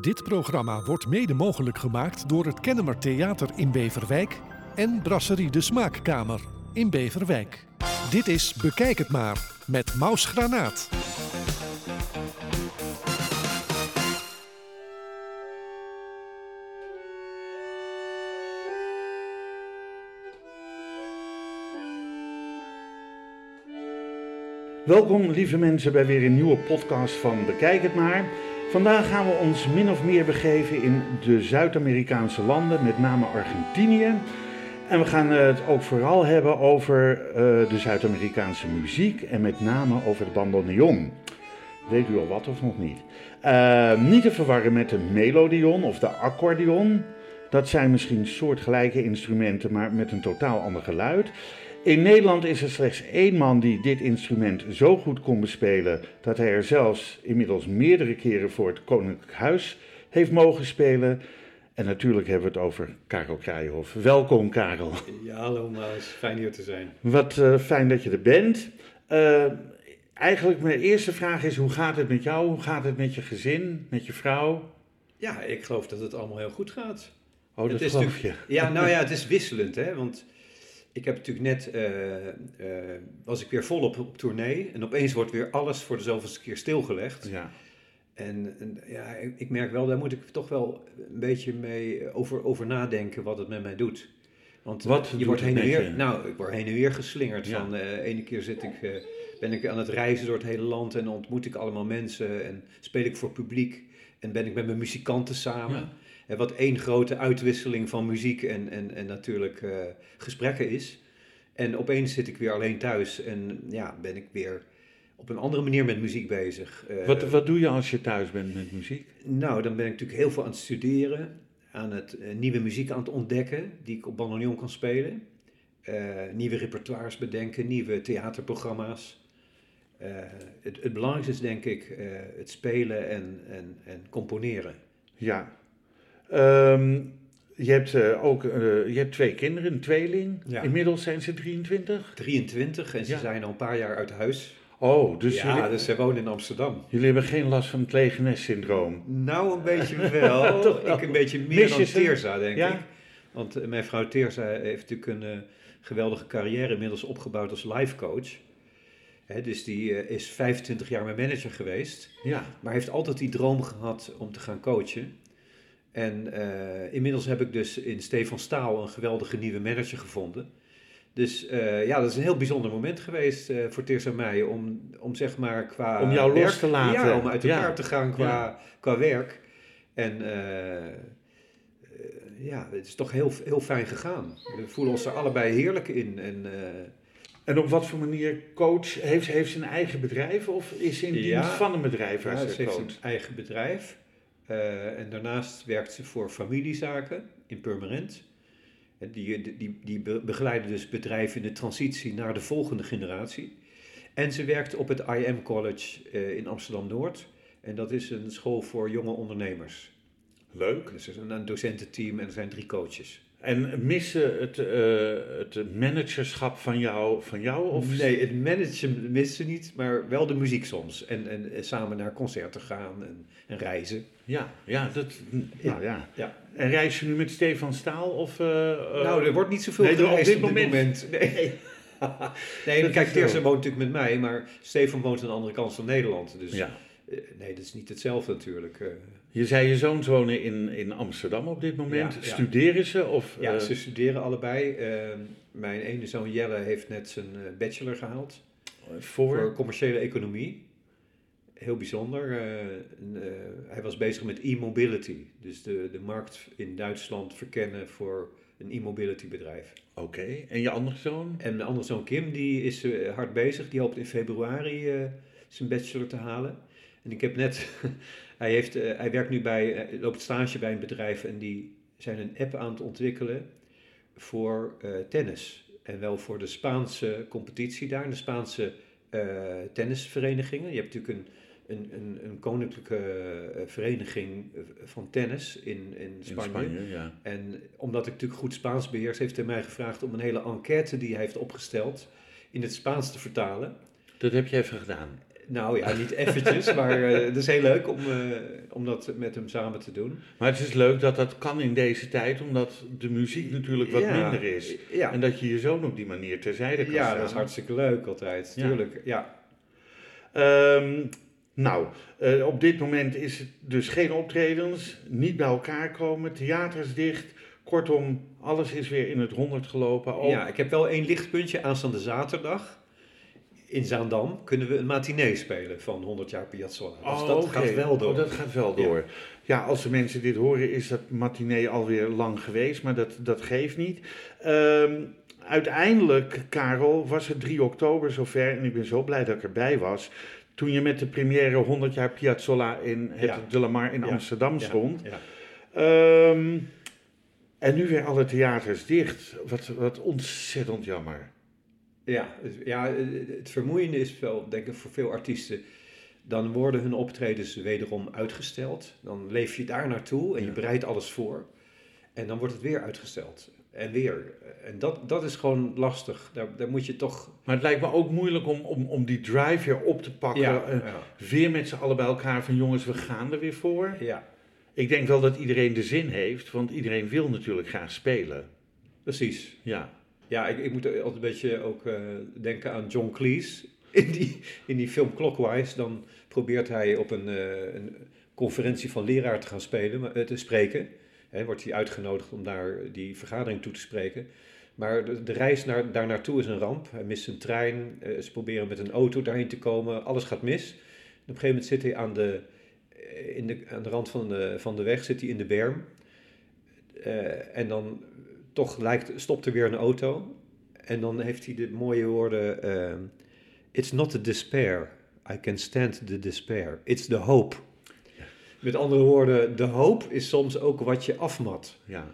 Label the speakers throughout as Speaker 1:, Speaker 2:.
Speaker 1: Dit programma wordt mede mogelijk gemaakt door het Kennemer Theater in Beverwijk en Brasserie de Smaakkamer in Beverwijk. Dit is Bekijk het maar met Maus Granaat.
Speaker 2: Welkom lieve mensen bij weer een nieuwe podcast van Bekijk het maar. Vandaag gaan we ons min of meer begeven in de Zuid-Amerikaanse landen, met name Argentinië. En we gaan het ook vooral hebben over uh, de Zuid-Amerikaanse muziek en met name over de bandoneon. Weet u al wat of nog niet? Uh, niet te verwarren met de melodion of de accordeon. Dat zijn misschien soortgelijke instrumenten, maar met een totaal ander geluid. In Nederland is er slechts één man die dit instrument zo goed kon bespelen dat hij er zelfs inmiddels meerdere keren voor het Koninklijk Huis heeft mogen spelen. En natuurlijk hebben we het over Karel Kraaienhof. Welkom Karel.
Speaker 3: Ja, hallo Maus, fijn hier te zijn.
Speaker 2: Wat uh, fijn dat je er bent. Uh, eigenlijk mijn eerste vraag is, hoe gaat het met jou? Hoe gaat het met je gezin, met je vrouw?
Speaker 3: Ja, ik geloof dat het allemaal heel goed gaat.
Speaker 2: Oh, dat geloof je?
Speaker 3: Ja, nou ja, het is wisselend hè, want ik heb natuurlijk net, uh, uh, was ik weer volop op tournee en opeens wordt weer alles voor de zoveelste keer stilgelegd.
Speaker 2: Ja.
Speaker 3: En, en ja, ik, merk wel, daar moet ik toch wel een beetje mee over, over nadenken wat het met mij doet.
Speaker 2: Want wat
Speaker 3: je wordt heen en weer, nou, ik word heen en weer geslingerd. Ja. Van de uh, ene keer zit ik, ben ik aan het reizen door het hele land en ontmoet ik allemaal mensen en speel ik voor publiek en ben ik met mijn muzikanten samen. Ja wat één grote uitwisseling van muziek en, en, en natuurlijk uh, gesprekken is. En opeens zit ik weer alleen thuis en ja, ben ik weer op een andere manier met muziek bezig.
Speaker 2: Uh, wat, wat doe je als je thuis bent met muziek?
Speaker 3: Nou, dan ben ik natuurlijk heel veel aan het studeren, aan het uh, nieuwe muziek aan het ontdekken die ik op bandoneon kan spelen. nieuwe repertoires bedenken, nieuwe theaterprogramma's. het, het belangrijkste is denk ik het spelen en, en, en componeren.
Speaker 2: Ja, Um, je hebt uh, ook uh, je hebt twee kinderen, een tweeling. Ja. Inmiddels zijn ze 23?
Speaker 3: 23 en ze ja. zijn al een paar jaar uit huis.
Speaker 2: Oh, dus
Speaker 3: ja,
Speaker 2: jullie,
Speaker 3: dus ze wonen in Amsterdam.
Speaker 2: Jullie hebben geen last van het lege nest-syndroom?
Speaker 3: Nou, een beetje wel. ik een beetje meer dan Teerza, denk ik. Want uh, mijn vrouw Teerza heeft natuurlijk een geweldige carrière inmiddels opgebouwd als life coach. He, dus die is 25 jaar mijn manager geweest.
Speaker 2: Ja.
Speaker 3: Maar heeft altijd die droom gehad om te gaan coachen. En uh, inmiddels heb ik dus in Stefan Staal een geweldige nieuwe manager gevonden. Dus uh, ja, dat is een heel bijzonder moment geweest uh, voor Teers en mij om, om zeg maar qua
Speaker 2: Om jou
Speaker 3: werk,
Speaker 2: los te laten.
Speaker 3: Ja, om uit elkaar ja. te gaan qua, ja. qua werk. En ja, het is toch heel, heel fijn gegaan. We voelen ons er allebei heerlijk in. En,
Speaker 2: en op wat voor manier coach? Heeft, heeft ze een eigen bedrijf of is ze in dienst van een bedrijf?
Speaker 3: Ja, ze heeft een eigen bedrijf. Uh, en daarnaast werkt ze voor familiezaken in. En die, die, die begeleiden dus bedrijven in de transitie naar de volgende generatie. En ze werkt op het IM College uh, in Amsterdam-Noord. En dat is een school voor jonge ondernemers.
Speaker 2: Leuk.
Speaker 3: Dus er is een docententeam en er zijn drie coaches.
Speaker 2: En missen het, uh, het managerschap van jou, van jou? Of?
Speaker 3: Nee, het managen missen ze niet, maar wel de muziek soms. En, en samen naar concerten gaan en, en reizen.
Speaker 2: Ja, ja, dat, nou, ja. ja. En reis je nu met Stefan Staal? Of, uh,
Speaker 3: nou, er wordt niet zoveel nee, gereisd op dit moment. moment. Nee, nee kijk, woont natuurlijk met mij, maar Stefan woont aan de andere kant van Nederland. Dus
Speaker 2: ja.
Speaker 3: uh, nee, dat is niet hetzelfde natuurlijk.
Speaker 2: Je zei je zoons wonen in, in Amsterdam op dit moment. Ja, studeren ze? Of,
Speaker 3: ja, ze studeren allebei. Uh, mijn ene zoon Jelle heeft net zijn bachelor gehaald.
Speaker 2: Voor?
Speaker 3: Voor commerciële economie heel bijzonder. Uh, uh, hij was bezig met e-mobility. Dus de, de markt in Duitsland verkennen voor een e-mobility bedrijf.
Speaker 2: Oké, okay. en je andere zoon?
Speaker 3: En mijn andere zoon Kim, die is uh, hard bezig. Die hoopt in februari zijn bachelor te halen. En ik heb net, hij, heeft, hij werkt nu bij, loopt stage bij een bedrijf en die zijn een app aan het ontwikkelen voor tennis. En wel voor de Spaanse competitie daar, de Spaanse tennisverenigingen. Je hebt natuurlijk een een, een, een koninklijke uh, vereniging van tennis in, in Spanje.
Speaker 2: In Spanje ja.
Speaker 3: En omdat ik natuurlijk goed Spaans beheers, heeft hij mij gevraagd om een hele enquête die hij heeft opgesteld in het Spaans te vertalen.
Speaker 2: Dat heb je even gedaan?
Speaker 3: Nou ja, niet eventjes, maar eh, het is heel leuk om, eh, om dat met hem samen te doen.
Speaker 2: Maar het is leuk dat dat kan in deze tijd, omdat de muziek natuurlijk wat
Speaker 3: Ja,
Speaker 2: minder is.
Speaker 3: Ja,
Speaker 2: En dat je je zoon op die manier terzijde kan
Speaker 3: ja
Speaker 2: staan.
Speaker 3: dat is hartstikke leuk altijd,
Speaker 2: Ja.
Speaker 3: tuurlijk. Ja.
Speaker 2: Ehm, nou, eh, op dit moment is het dus geen optredens, niet bij elkaar komen, theaters dicht. Kortom, alles is weer in het honderd gelopen. Ook-
Speaker 3: ja, ik heb wel één lichtpuntje. Aanstaande zaterdag in Zaandam kunnen we een matinee spelen van 100 jaar Piazzolla. Dus
Speaker 2: Oh,
Speaker 3: dat gaat wel door.
Speaker 2: Oh, dat gaat wel
Speaker 3: Ja.
Speaker 2: door. Ja. als de mensen dit horen, is dat matinee alweer lang geweest, maar dat, dat geeft niet. Ehm, uiteindelijk, Karel, was het 3 oktober zover en ik ben zo blij dat ik erbij was. Toen je met de première 100 jaar Piazzolla in het
Speaker 3: Ja.
Speaker 2: De La Mar in
Speaker 3: Ja.
Speaker 2: Amsterdam
Speaker 3: Ja,
Speaker 2: stond.
Speaker 3: Ja.
Speaker 2: Ehm, en nu weer alle theaters dicht. Wat, wat ontzettend jammer.
Speaker 3: Ja, het- ja, het vermoeiende is wel, denk ik, voor veel artiesten. Dan worden hun optredens wederom uitgesteld. Dan leef je daar naartoe en je bereidt alles voor. En dan wordt het weer uitgesteld. En weer. En dat, dat is gewoon lastig. Daar, daar moet je toch...
Speaker 2: Maar het lijkt me ook moeilijk om, om, om die drive weer op te pakken.
Speaker 3: Ja, ja,
Speaker 2: weer met z'n allen bij elkaar van jongens, we gaan er weer voor.
Speaker 3: ja,
Speaker 2: Ik denk wel dat iedereen de zin heeft, want iedereen wil natuurlijk graag spelen.
Speaker 3: precies.
Speaker 2: Ja,
Speaker 3: Ja, ik, ik moet altijd een beetje ook eh, denken aan John Cleese. In die, in die film Clockwise, dan probeert hij op een, eh, een conferentie van leraar te gaan spelen, maar, eh, te spreken. Wordt hij uitgenodigd om daar die vergadering toe te spreken. Maar de, reis naar, daar naartoe is een ramp. Hij mist zijn trein, eh, ze proberen met een auto daarheen te komen, alles gaat mis. Op een gegeven moment zit hij aan de, eh, in de, aan de rand van de, van de weg, zit hij in de berm. Eh, en dan toch lijkt, stopt er weer een auto. En dan heeft hij de mooie woorden: It's not the despair. I can stand the despair. It's the hope. Met andere woorden, de hoop is soms ook wat je afmat.
Speaker 2: ja.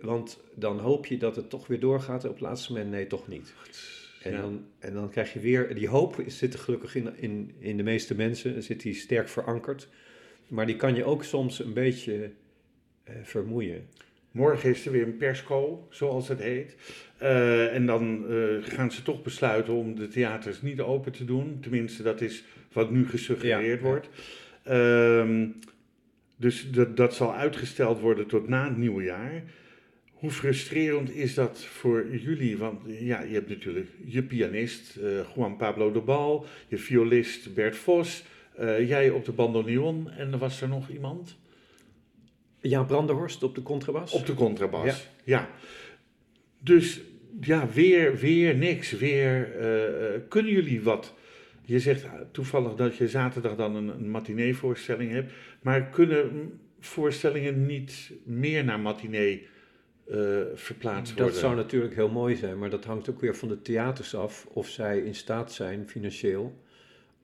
Speaker 3: Want dan hoop je dat het toch weer doorgaat. En op het laatste moment, nee, toch niet. En,
Speaker 2: Ja.
Speaker 3: dan, en dan krijg je weer, die hoop zit er gelukkig in, in, in de meeste mensen, zit die sterk verankerd. Maar die kan je ook soms een beetje eh, vermoeien.
Speaker 2: Morgen is er weer een persco, zoals het heet. Eh, en dan eh, gaan ze toch besluiten om de theaters niet open te doen. Tenminste, dat is wat nu gesuggereerd
Speaker 3: Ja,
Speaker 2: wordt. Ehm, dus dat, dat zal uitgesteld worden tot na het nieuwe jaar. Hoe frustrerend is dat voor jullie? Want ja, je hebt natuurlijk je pianist eh, Juan Pablo de Bal, je violist Bert Vos, eh, jij op de bandoneon en er was er nog iemand?
Speaker 3: Jaan Brandenhorst op de contrabas.
Speaker 2: Op de contrabas, ja. Dus ja, weer, weer niks. Weer, eh, kunnen jullie wat? Je zegt ah, toevallig dat je zaterdag dan een, een matinee-voorstelling hebt. Maar kunnen voorstellingen niet meer naar matinee eh, verplaatst worden?
Speaker 3: Dat zou natuurlijk heel mooi zijn, maar dat hangt ook weer van de theaters af of zij in staat zijn financieel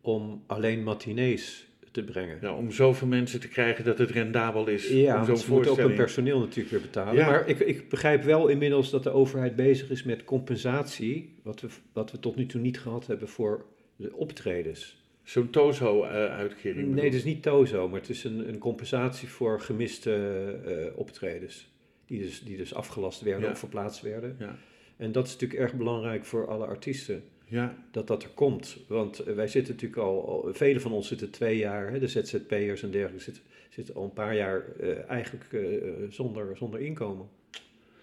Speaker 3: om alleen matinees te brengen.
Speaker 2: Ja, om zoveel mensen te krijgen dat het rendabel is
Speaker 3: Ja,
Speaker 2: om
Speaker 3: ze moeten ook hun personeel natuurlijk weer betalen.
Speaker 2: Ja.
Speaker 3: Maar ik, ik begrijp wel inmiddels dat de overheid bezig is met compensatie, wat we, wat we tot nu toe niet gehad hebben voor de optredens.
Speaker 2: Zo'n TOZO-uitkering.
Speaker 3: Nee, het is niet TOZO, maar het is een, een compensatie voor gemiste eh, optredens. Die dus, die dus afgelast werden
Speaker 2: Ja.
Speaker 3: of verplaatst werden.
Speaker 2: Ja.
Speaker 3: En dat is natuurlijk erg belangrijk voor alle artiesten.
Speaker 2: Ja,
Speaker 3: dat dat er komt. Want eh, wij zitten natuurlijk al, al vele van ons zitten twee jaar, hè, de ZZP'ers en dergelijke, zitten, zitten al een paar jaar eh, eigenlijk eh, zonder, zonder inkomen.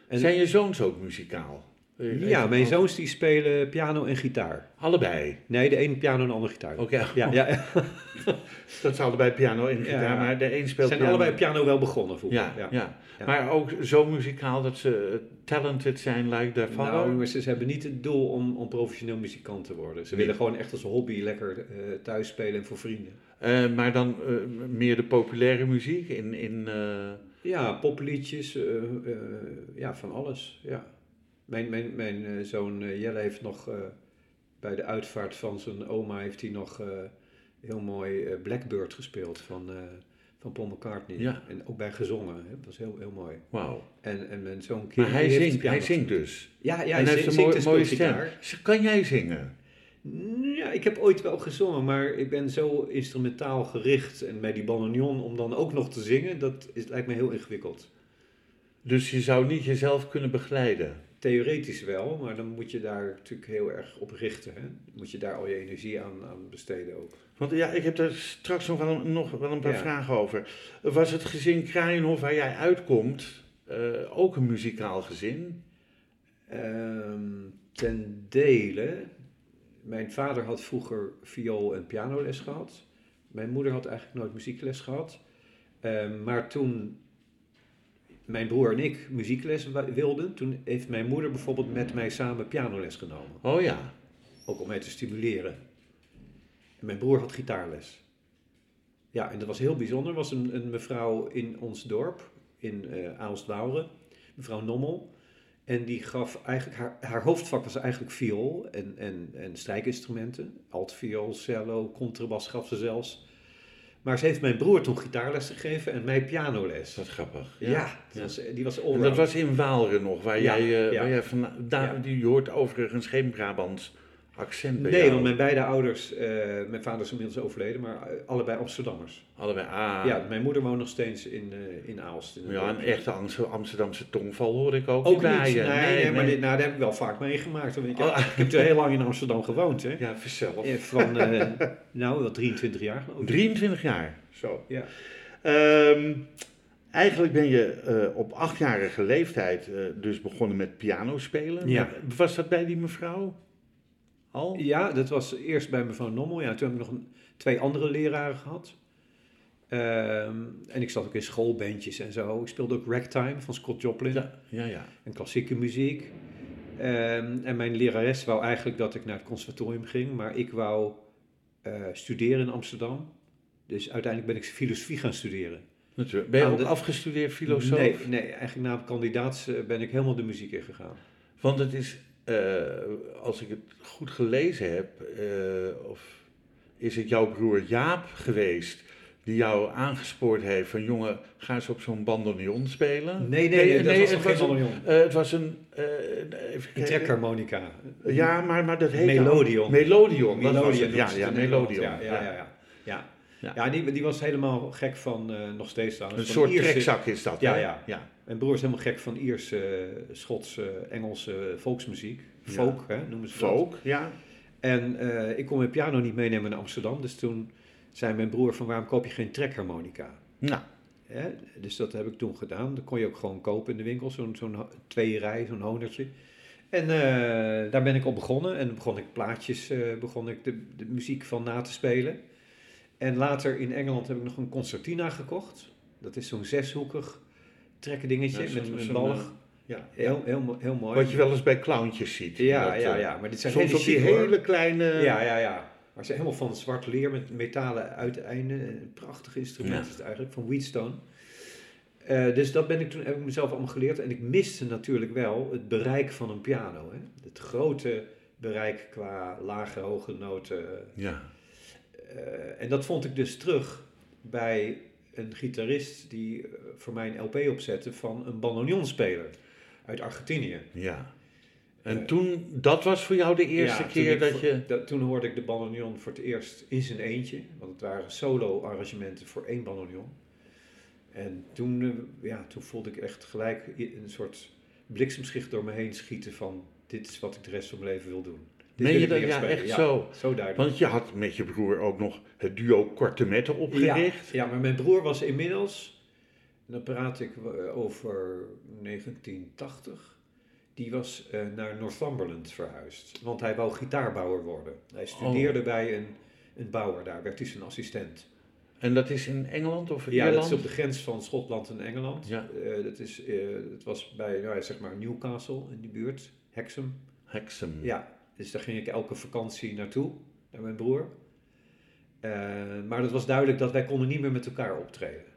Speaker 3: En,
Speaker 2: Zijn je zoons ook muzikaal?
Speaker 3: Ja, mijn zoons die spelen piano en gitaar.
Speaker 2: Allebei.
Speaker 3: Nee, de ene piano en de andere gitaar.
Speaker 2: Oké,
Speaker 3: Ja, ja,
Speaker 2: dat is allebei piano en gitaar,
Speaker 3: Ja.
Speaker 2: maar de een
Speaker 3: ze
Speaker 2: speelt
Speaker 3: zijn
Speaker 2: piano.
Speaker 3: allebei piano wel begonnen vroeger.
Speaker 2: Ja, ja. Maar ook zo muzikaal dat ze talented zijn, their father.
Speaker 3: Nou, maar ze, hebben niet het doel om, om professioneel muzikant te worden. Ze
Speaker 2: Nee.
Speaker 3: willen gewoon echt als hobby lekker eh, thuis spelen en voor vrienden.
Speaker 2: Eh, maar dan eh, meer de populaire muziek in... in
Speaker 3: Ja, popliedjes, ja, van alles. Ja. Mijn, mijn, mijn eh, zoon eh, Jelle heeft nog eh, bij de uitvaart van zijn oma heeft hij nog heel mooi Blackbird gespeeld van, van Paul McCartney.
Speaker 2: Ja.
Speaker 3: En ook bij gezongen. Dat was heel, heel mooi.
Speaker 2: Wauw.
Speaker 3: En, en mijn zoon
Speaker 2: Maar hij zingt, hij zingt dus.
Speaker 3: Ja, ja
Speaker 2: en
Speaker 3: hij
Speaker 2: heeft
Speaker 3: zingt,
Speaker 2: een mooie,
Speaker 3: speelt
Speaker 2: stem. Kan jij zingen?
Speaker 3: Ja, ik heb ooit wel gezongen, maar ik ben zo instrumentaal gericht. En bij die bandoneon om dan ook nog te zingen, dat is, lijkt me heel ingewikkeld.
Speaker 2: Dus je zou niet jezelf kunnen begeleiden?
Speaker 3: Theoretisch wel, maar dan moet je daar natuurlijk heel erg op richten. Hè? Moet je daar al je energie aan, aan besteden ook.
Speaker 2: Want ja, ik heb daar straks nog wel een, nog wel een paar
Speaker 3: Ja.
Speaker 2: vragen over. Was het gezin Kraaienhof waar jij uitkomt eh, ook een muzikaal gezin?
Speaker 3: Ehm, ten dele, mijn vader had vroeger viool- en pianoles gehad. Mijn moeder had eigenlijk nooit muziekles gehad. Ehm, maar toen mijn broer en ik muziekles wilden, toen heeft mijn moeder bijvoorbeeld met mij samen pianoles genomen.
Speaker 2: Oh ja.
Speaker 3: Ook om mij te stimuleren. En mijn broer had gitaarles. Ja, en dat was heel bijzonder. Er was een, een mevrouw in ons dorp, in eh Aalst-Wouwen, mevrouw Nommel. En die gaf eigenlijk, haar, haar hoofdvak was eigenlijk viool en, en, en strijkinstrumenten. Altviool, cello, contrabas gaf ze zelfs. Maar ze heeft mijn broer toen gitaarles gegeven en mij pianoles.
Speaker 2: Dat is grappig.
Speaker 3: Ja, die was, die was
Speaker 2: En dat was in Waalre nog, waar jij, eh,
Speaker 3: ja.
Speaker 2: waar jij van, daar,
Speaker 3: Ja.
Speaker 2: die, je hoort overigens geen Brabants accent bij
Speaker 3: Nee,
Speaker 2: jou.
Speaker 3: want mijn beide ouders, eh, mijn vader is inmiddels overleden, maar eh, allebei Amsterdammers.
Speaker 2: Allebei, ah.
Speaker 3: Ja, mijn moeder woont nog steeds in, eh, in Aalst. In
Speaker 2: Ja, een echte Amster- Amsterdamse tongval hoor ik ook,
Speaker 3: Ook
Speaker 2: bij
Speaker 3: Nee,
Speaker 2: je.
Speaker 3: nee, maar dit, nou, daar heb ik wel vaak meegemaakt. Ik, heb-
Speaker 2: Oh.
Speaker 3: ik heb toen heel lang in Amsterdam gewoond. Hè.
Speaker 2: Ja, verzelf.
Speaker 3: Eh, Van, nou, wel 23 jaar geloof ik.
Speaker 2: 23 jaar. Zo.
Speaker 3: Ja.
Speaker 2: Ehm, eigenlijk ben je op achtjarige leeftijd dus begonnen met piano spelen.
Speaker 3: Ja.
Speaker 2: Was dat bij die mevrouw al?
Speaker 3: ja, dat was eerst bij mevrouw Nommel. Ja, toen heb ik nog een, twee andere leraren gehad. Ehm, en ik zat ook in schoolbandjes en zo. Ik speelde ook ragtime van Scott Joplin.
Speaker 2: Ja, ja. ja.
Speaker 3: en klassieke muziek. Ehm, en mijn lerares wou eigenlijk dat ik naar het conservatorium ging, maar ik wou eh, studeren in Amsterdam. Dus uiteindelijk ben ik filosofie gaan studeren.
Speaker 2: Natuurlijk. Ben je
Speaker 3: Aan
Speaker 2: ook
Speaker 3: de-
Speaker 2: afgestudeerd filosoof?
Speaker 3: Nee, nee, eigenlijk na kandidaats eh, ben ik helemaal de muziek ingegaan.
Speaker 2: Want het is, als ik het goed gelezen heb, eh, of is het jouw broer Jaap geweest die jou aangespoord heeft van jongen, ga eens op zo'n bandoneon spelen?
Speaker 3: Nee, nee, dat was geen
Speaker 2: een,
Speaker 3: bandoneon.
Speaker 2: eh, het was een, eh, even
Speaker 3: Een trekharmonica.
Speaker 2: Ja, maar, maar dat heet
Speaker 3: Melodion.
Speaker 2: Melodion.
Speaker 3: Melodion
Speaker 2: Ja, ja. Melodion.
Speaker 3: Ja, ja, ja. ja. ja. Die, die was helemaal gek van, eh, nog steeds trouwens.
Speaker 2: Een soort trekzak is dat.
Speaker 3: Ja, ja.
Speaker 2: ja.
Speaker 3: Mijn broer is helemaal gek van Ierse, Schotse, Engelse volksmuziek. Folk, hè, noemen ze dat.
Speaker 2: Folk, ja.
Speaker 3: En eh, ik kon mijn piano niet meenemen naar Amsterdam. Dus toen zei mijn broer van waarom koop je geen trekharmonica?
Speaker 2: Nou,
Speaker 3: Hè? Dus dat heb ik toen gedaan. Dat kon je ook gewoon kopen in de winkel. Zo'n zo'n ho- tweeërij, zo'n honertje. En eh, daar ben ik op begonnen. En dan begon ik plaatjes, eh, begon ik de, de muziek van na te spelen. En later in Engeland heb ik nog een concertina gekocht. Dat is zo'n zeshoekig trekkendingetje
Speaker 2: Ja, zo'n-
Speaker 3: met een ballig.
Speaker 2: eh, ja.
Speaker 3: Heel, heel, heel mooi.
Speaker 2: Wat je wel eens bij clowntjes ziet.
Speaker 3: Ja,
Speaker 2: Dat,
Speaker 3: ja,
Speaker 2: eh,
Speaker 3: ja. Maar dit zijn
Speaker 2: Soms
Speaker 3: hele
Speaker 2: op die hele kleine...
Speaker 3: Ja, ja, ja. Maar ze zijn helemaal van zwart leer met metalen uiteinden. Een prachtig instrument
Speaker 2: Ja.
Speaker 3: is het eigenlijk, van Wheatstone. Eh, dus dat ben ik toen, heb ik mezelf allemaal geleerd. En ik miste natuurlijk wel het bereik van een piano. Hè? Het grote bereik qua lage, hoge noten.
Speaker 2: Ja.
Speaker 3: Eh, en dat vond ik dus terug bij een gitarist die eh, voor mij een LP opzette van een bandoneonspeler uit Argentinië.
Speaker 2: Ja. En
Speaker 3: Eh,
Speaker 2: toen, dat was voor jou de eerste
Speaker 3: Ja,
Speaker 2: keer dat
Speaker 3: voor-
Speaker 2: je...
Speaker 3: dat- toen hoorde ik de bandoneon voor het eerst in zijn eentje. Want het waren solo-arrangementen voor één bandoneon. En toen, eh, ja, toen voelde ik echt gelijk een soort bliksemschicht door me heen schieten van... Dit is wat ik de rest van mijn leven wil doen.
Speaker 2: Meen
Speaker 3: wil
Speaker 2: je dat? Ja, echt
Speaker 3: ja,
Speaker 2: zo. Want je had met je broer ook nog het duo Korte Metten
Speaker 3: Ja,
Speaker 2: opgericht.
Speaker 3: ja, maar mijn broer was inmiddels, en dan praat ik eh, over 1980, die was eh, naar Northumberland verhuisd. Want hij wou gitaarbouwer worden. Hij studeerde
Speaker 2: Oh.
Speaker 3: bij een, een bouwer daar, werd hij zijn assistent.
Speaker 2: En dat is in Engeland of
Speaker 3: Ja,
Speaker 2: Ierland?
Speaker 3: dat is op de grens van Schotland en Engeland.
Speaker 2: Ja.
Speaker 3: Eh, dat, is, eh, dat was bij, nou, ja, zeg maar, Newcastle in die buurt, Hexham.
Speaker 2: Hexham.
Speaker 3: Ja, dus daar ging ik elke vakantie naartoe, naar mijn broer. Eh, maar dat was duidelijk dat wij konden niet meer met elkaar optreden.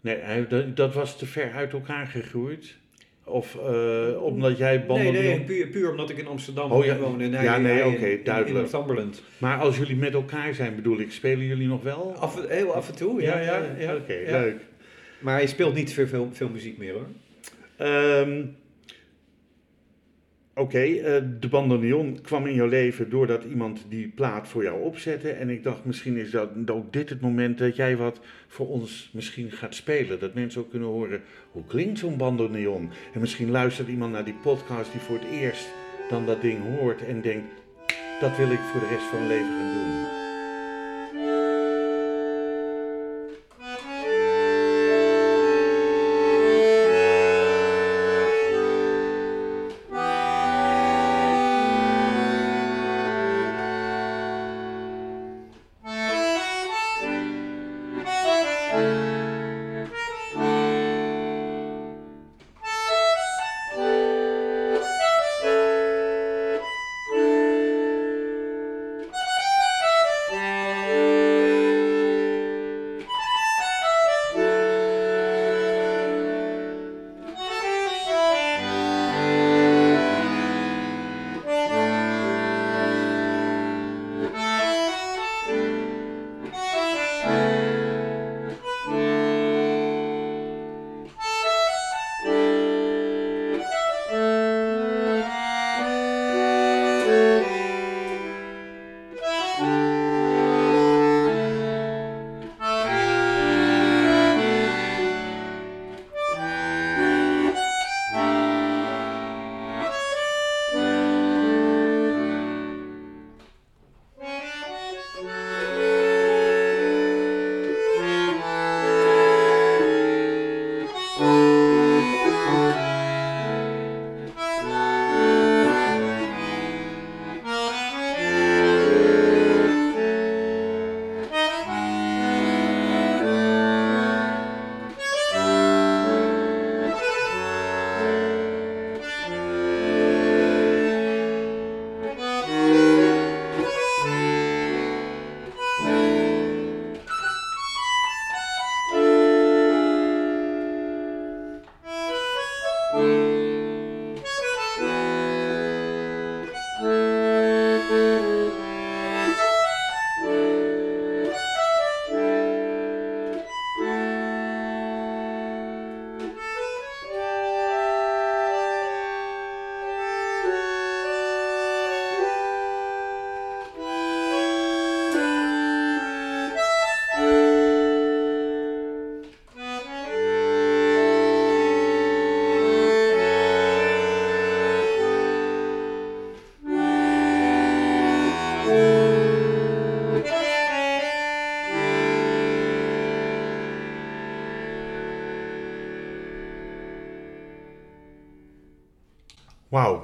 Speaker 2: Nee, dat, was te ver uit elkaar gegroeid? Of eh, omdat jij banden...
Speaker 3: Nee, nee, puur, puur omdat ik in Amsterdam
Speaker 2: Oh, ja.
Speaker 3: woon en hij,
Speaker 2: Ja, nee, oké, duidelijk.
Speaker 3: in Northumberland.
Speaker 2: Maar als jullie met elkaar zijn, bedoel ik, spelen jullie nog wel?
Speaker 3: Af, heel af en toe, ja. ja, ja,
Speaker 2: Oké,
Speaker 3: ja.
Speaker 2: leuk.
Speaker 3: Maar hij speelt niet veel, veel, veel muziek meer hoor.
Speaker 2: Ehm, Oké, eh, de bandoneon kwam in jouw leven doordat iemand die plaat voor jou opzette. En ik dacht, misschien is dat ook dit het moment dat jij wat voor ons misschien gaat spelen. Dat mensen ook kunnen horen, hoe klinkt zo'n bandoneon? En misschien luistert iemand naar die podcast die voor het eerst dan dat ding hoort en denkt, dat wil ik voor de rest van mijn leven gaan doen.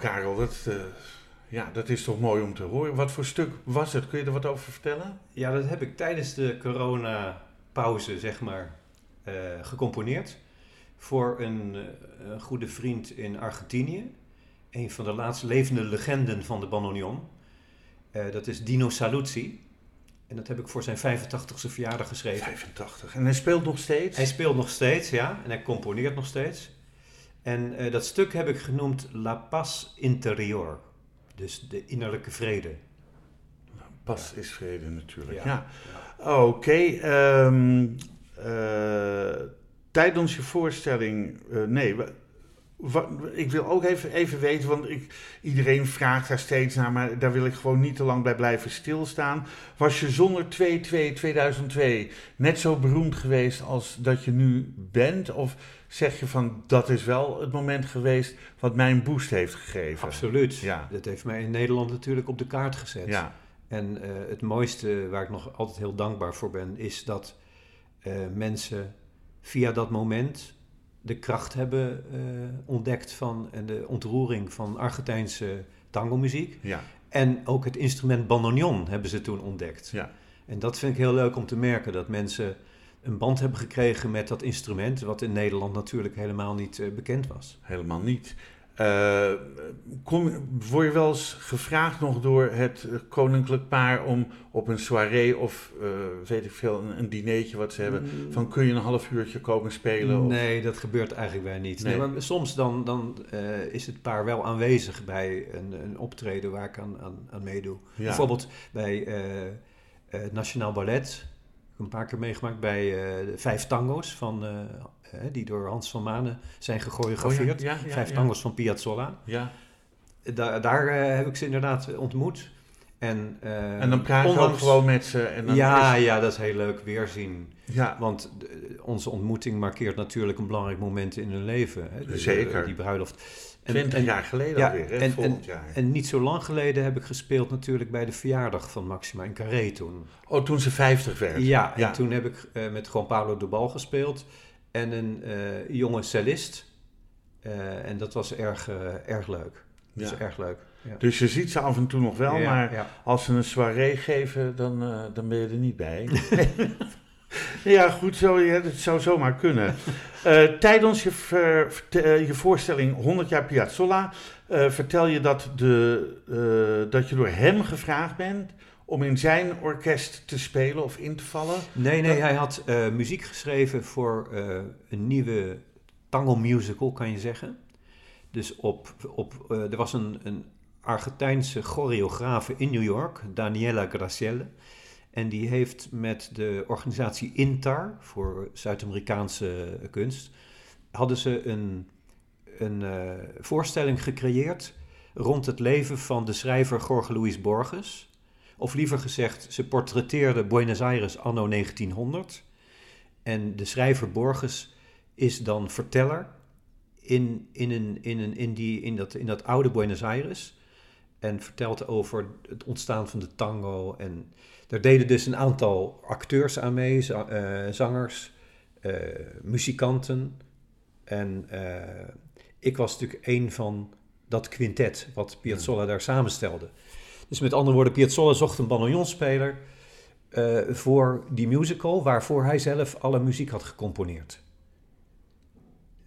Speaker 2: Karel, dat, uh, ja, dat is toch mooi om te horen. Wat voor stuk was het? Kun je er wat over vertellen?
Speaker 3: Ja, dat heb ik tijdens de corona-pauze, zeg maar, uh, gecomponeerd. Voor een, uh, een, goede vriend in Argentinië. Een van de laatste levende legenden van de bandoneon. dat is Dino Saluzzi. En dat heb ik voor zijn 85ste verjaardag geschreven.
Speaker 2: 85. En hij speelt nog steeds?
Speaker 3: Hij speelt nog steeds, ja. En hij componeert nog steeds. En uh, dat stuk heb ik genoemd La Paz Interior. Dus de innerlijke vrede.
Speaker 2: Ja. is vrede natuurlijk, ja. ja. Oké, okay, um, uh, tijdens je voorstelling... Uh, nee, wat, ik wil ook even, even weten, want ik, iedereen vraagt daar steeds naar, maar daar wil ik gewoon niet te lang bij blijven stilstaan. Was je zonder 2-2-2002 net zo beroemd geweest als dat je nu bent? Of zeg je van dat is wel het moment geweest wat mij een boost heeft gegeven?
Speaker 3: Absoluut. Ja. Dat heeft mij in Nederland natuurlijk op de kaart gezet.
Speaker 2: Ja.
Speaker 3: En uh, het mooiste waar ik nog altijd heel dankbaar voor ben, is dat uh, mensen via dat moment de kracht hebben uh, ontdekt van en de ontroering van Argentijnse tango-muziek.
Speaker 2: Ja.
Speaker 3: En ook het instrument bandoneon hebben ze toen ontdekt.
Speaker 2: Ja.
Speaker 3: En dat vind ik heel leuk om te merken, dat mensen een band hebben gekregen met dat instrument, wat in Nederland natuurlijk helemaal niet uh, bekend was.
Speaker 2: Helemaal niet. Uh, kom, word je wel eens gevraagd nog door het koninklijk paar om op een soirée of uh, weet ik veel, een, een dinertje wat ze hebben, mm. van kun je een half uurtje komen spelen? Of?
Speaker 3: Nee, dat gebeurt eigenlijk bij niet. Nee. Nee, maar soms dan, dan uh, is het paar wel aanwezig bij een, een optreden waar ik aan, aan, aan meedoe.
Speaker 2: Ja.
Speaker 3: Bijvoorbeeld bij het Nationaal Ballet. Een paar keer meegemaakt bij de Vijf Tango's van die door Hans van Manen zijn gechoreografeerd.
Speaker 2: Oh ja, ja, ja,
Speaker 3: Vijf tangos van Piazzolla.
Speaker 2: Ja.
Speaker 3: da- daar eh, heb ik ze inderdaad ontmoet. En, eh,
Speaker 2: En dan praat je
Speaker 3: onlangs-
Speaker 2: gewoon met ze. En dan
Speaker 3: Ja,
Speaker 2: is-
Speaker 3: ja, dat is heel leuk weerzien.
Speaker 2: ja.
Speaker 3: Want de- onze ontmoeting markeert natuurlijk een belangrijk moment in hun leven. Hè? De-
Speaker 2: Zeker.
Speaker 3: Die bruiloft. En-
Speaker 2: 20
Speaker 3: en-
Speaker 2: jaar geleden
Speaker 3: ja,
Speaker 2: alweer, hè,
Speaker 3: en-
Speaker 2: volgend jaar.
Speaker 3: En niet zo lang geleden heb ik gespeeld natuurlijk bij de verjaardag van Maxima in Carré toen.
Speaker 2: oh, toen ze 50 werd.
Speaker 3: Ja,
Speaker 2: Ja.
Speaker 3: en toen heb ik eh, met Juan Pablo de Bal gespeeld en een eh, jonge cellist. Eh, en dat was erg, eh, erg leuk. Dat
Speaker 2: Ja.
Speaker 3: erg leuk. Ja.
Speaker 2: Dus je ziet ze af en toe nog wel,
Speaker 3: Ja,
Speaker 2: maar als ze een soirée geven, dan, dan ben je er niet bij. ja, goed, zo, ja, dat zou zomaar kunnen. Tijdens je, ver- je voorstelling 100 jaar Piazzolla vertel je dat, de, dat je door hem gevraagd bent om in zijn orkest te spelen of in te vallen.
Speaker 3: Nee, nee, hij had eh, muziek geschreven voor eh, een nieuwe tango musical, kan je zeggen. Dus op, op, eh, er was een, een Argentijnse choreografe in New York, Daniela Gracielle. En die heeft met de organisatie INTAR voor Zuid-Amerikaanse kunst, hadden ze een, een voorstelling gecreëerd rond het leven van de schrijver Jorge Luis Borges. Of liever gezegd, ze portretteerde Buenos Aires anno 1900. En de schrijver Borges is dan verteller in, in, een, in, een, in, die, in, dat, in dat oude Buenos Aires. En vertelt over het ontstaan van de tango. En daar deden dus een aantal acteurs aan mee, eh, zangers, eh, muzikanten. En eh, ik was natuurlijk een van dat quintet wat Piazzolla daar samenstelde. Dus met andere woorden, Piazzolla zocht een bandoneonspeler eh voor die musical, waarvoor hij zelf alle muziek had gecomponeerd.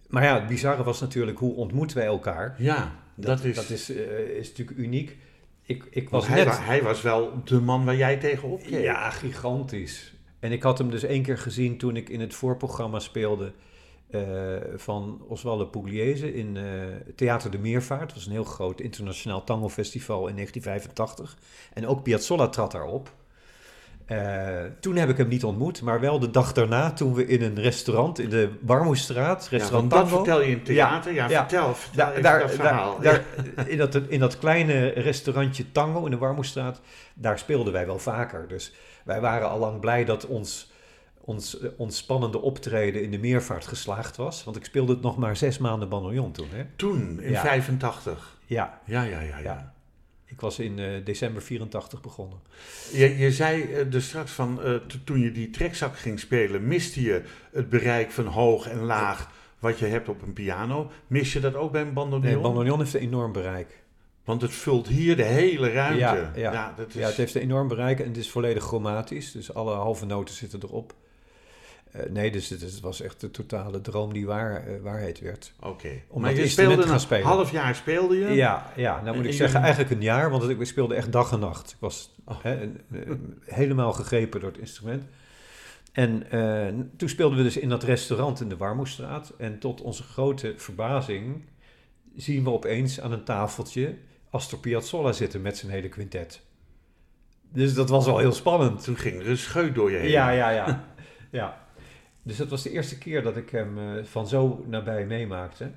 Speaker 3: Maar ja, het bizarre was natuurlijk, hoe ontmoeten wij elkaar?
Speaker 2: Ja, dat, is...
Speaker 3: dat is, eh, is natuurlijk uniek. Ik, ik was
Speaker 2: hij,
Speaker 3: net...
Speaker 2: wa- hij was wel de man waar jij tegenop keek.
Speaker 3: Ja, gigantisch. En ik had hem dus één keer gezien toen ik in het voorprogramma speelde eh, van Oswaldo Pugliese in eh, Theater de Meervaart. Dat was een heel groot internationaal tango-festival in 1985. En ook Piazzolla trad daarop. Eh, toen heb ik hem niet ontmoet, maar wel de dag daarna toen we in een restaurant in de Warmoestraat,
Speaker 2: Ja,
Speaker 3: restaurant
Speaker 2: dat
Speaker 3: Tango...
Speaker 2: vertel je in theater. Ja,
Speaker 3: Ja, ja.
Speaker 2: vertel, vertel
Speaker 3: Daar,
Speaker 2: dat verhaal.
Speaker 3: daar, daar- in, dat, in dat kleine restaurantje Tango in de Warmoestraat, daar speelden wij wel vaker. Dus wij waren al lang blij dat ons, ons, eh, ons spannende optreden in de meervaart geslaagd was. Want ik speelde het nog maar zes maanden bandoneon toen. Hè?
Speaker 2: Toen, in
Speaker 3: Ja.
Speaker 2: 85.
Speaker 3: Ja,
Speaker 2: Ja, ja, ja. ja.
Speaker 3: ja. Ik was in eh, december 84 begonnen.
Speaker 2: Je, je zei eh, dus straks van, to- toen je die trekzak ging spelen, miste je het bereik van hoog en laag wat je hebt op een piano. Mis je dat ook bij een bandoneon?
Speaker 3: Nee, bandoneon heeft een enorm bereik.
Speaker 2: Want het vult hier de hele ruimte.
Speaker 3: Ja, ja.
Speaker 2: dat is...
Speaker 3: Ja, het heeft een enorm bereik en het is volledig chromatisch. Dus alle halve noten zitten erop. Eh, nee, dus het, het was echt de totale droom die waar, eh, waarheid werd.
Speaker 2: Oké. Maar je speelde een
Speaker 3: spelen.
Speaker 2: half jaar speelde je.
Speaker 3: Ja, ja nou moet ik zeggen eigenlijk een jaar, want ik speelde echt dag en nacht. Ik was
Speaker 2: Oh.
Speaker 3: helemaal gegrepen door het instrument. En eh, toen speelden we dus in dat restaurant in de Warmoestraat. En tot onze grote verbazing zien we opeens aan een tafeltje Astor Piazzolla zitten met zijn hele quintet. Dus dat was wel heel spannend.
Speaker 2: Toen ging er een scheut door je heen.
Speaker 3: Ja, ja, ja. ja. Dus dat was de eerste keer dat ik hem eh, van zo nabij meemaakte.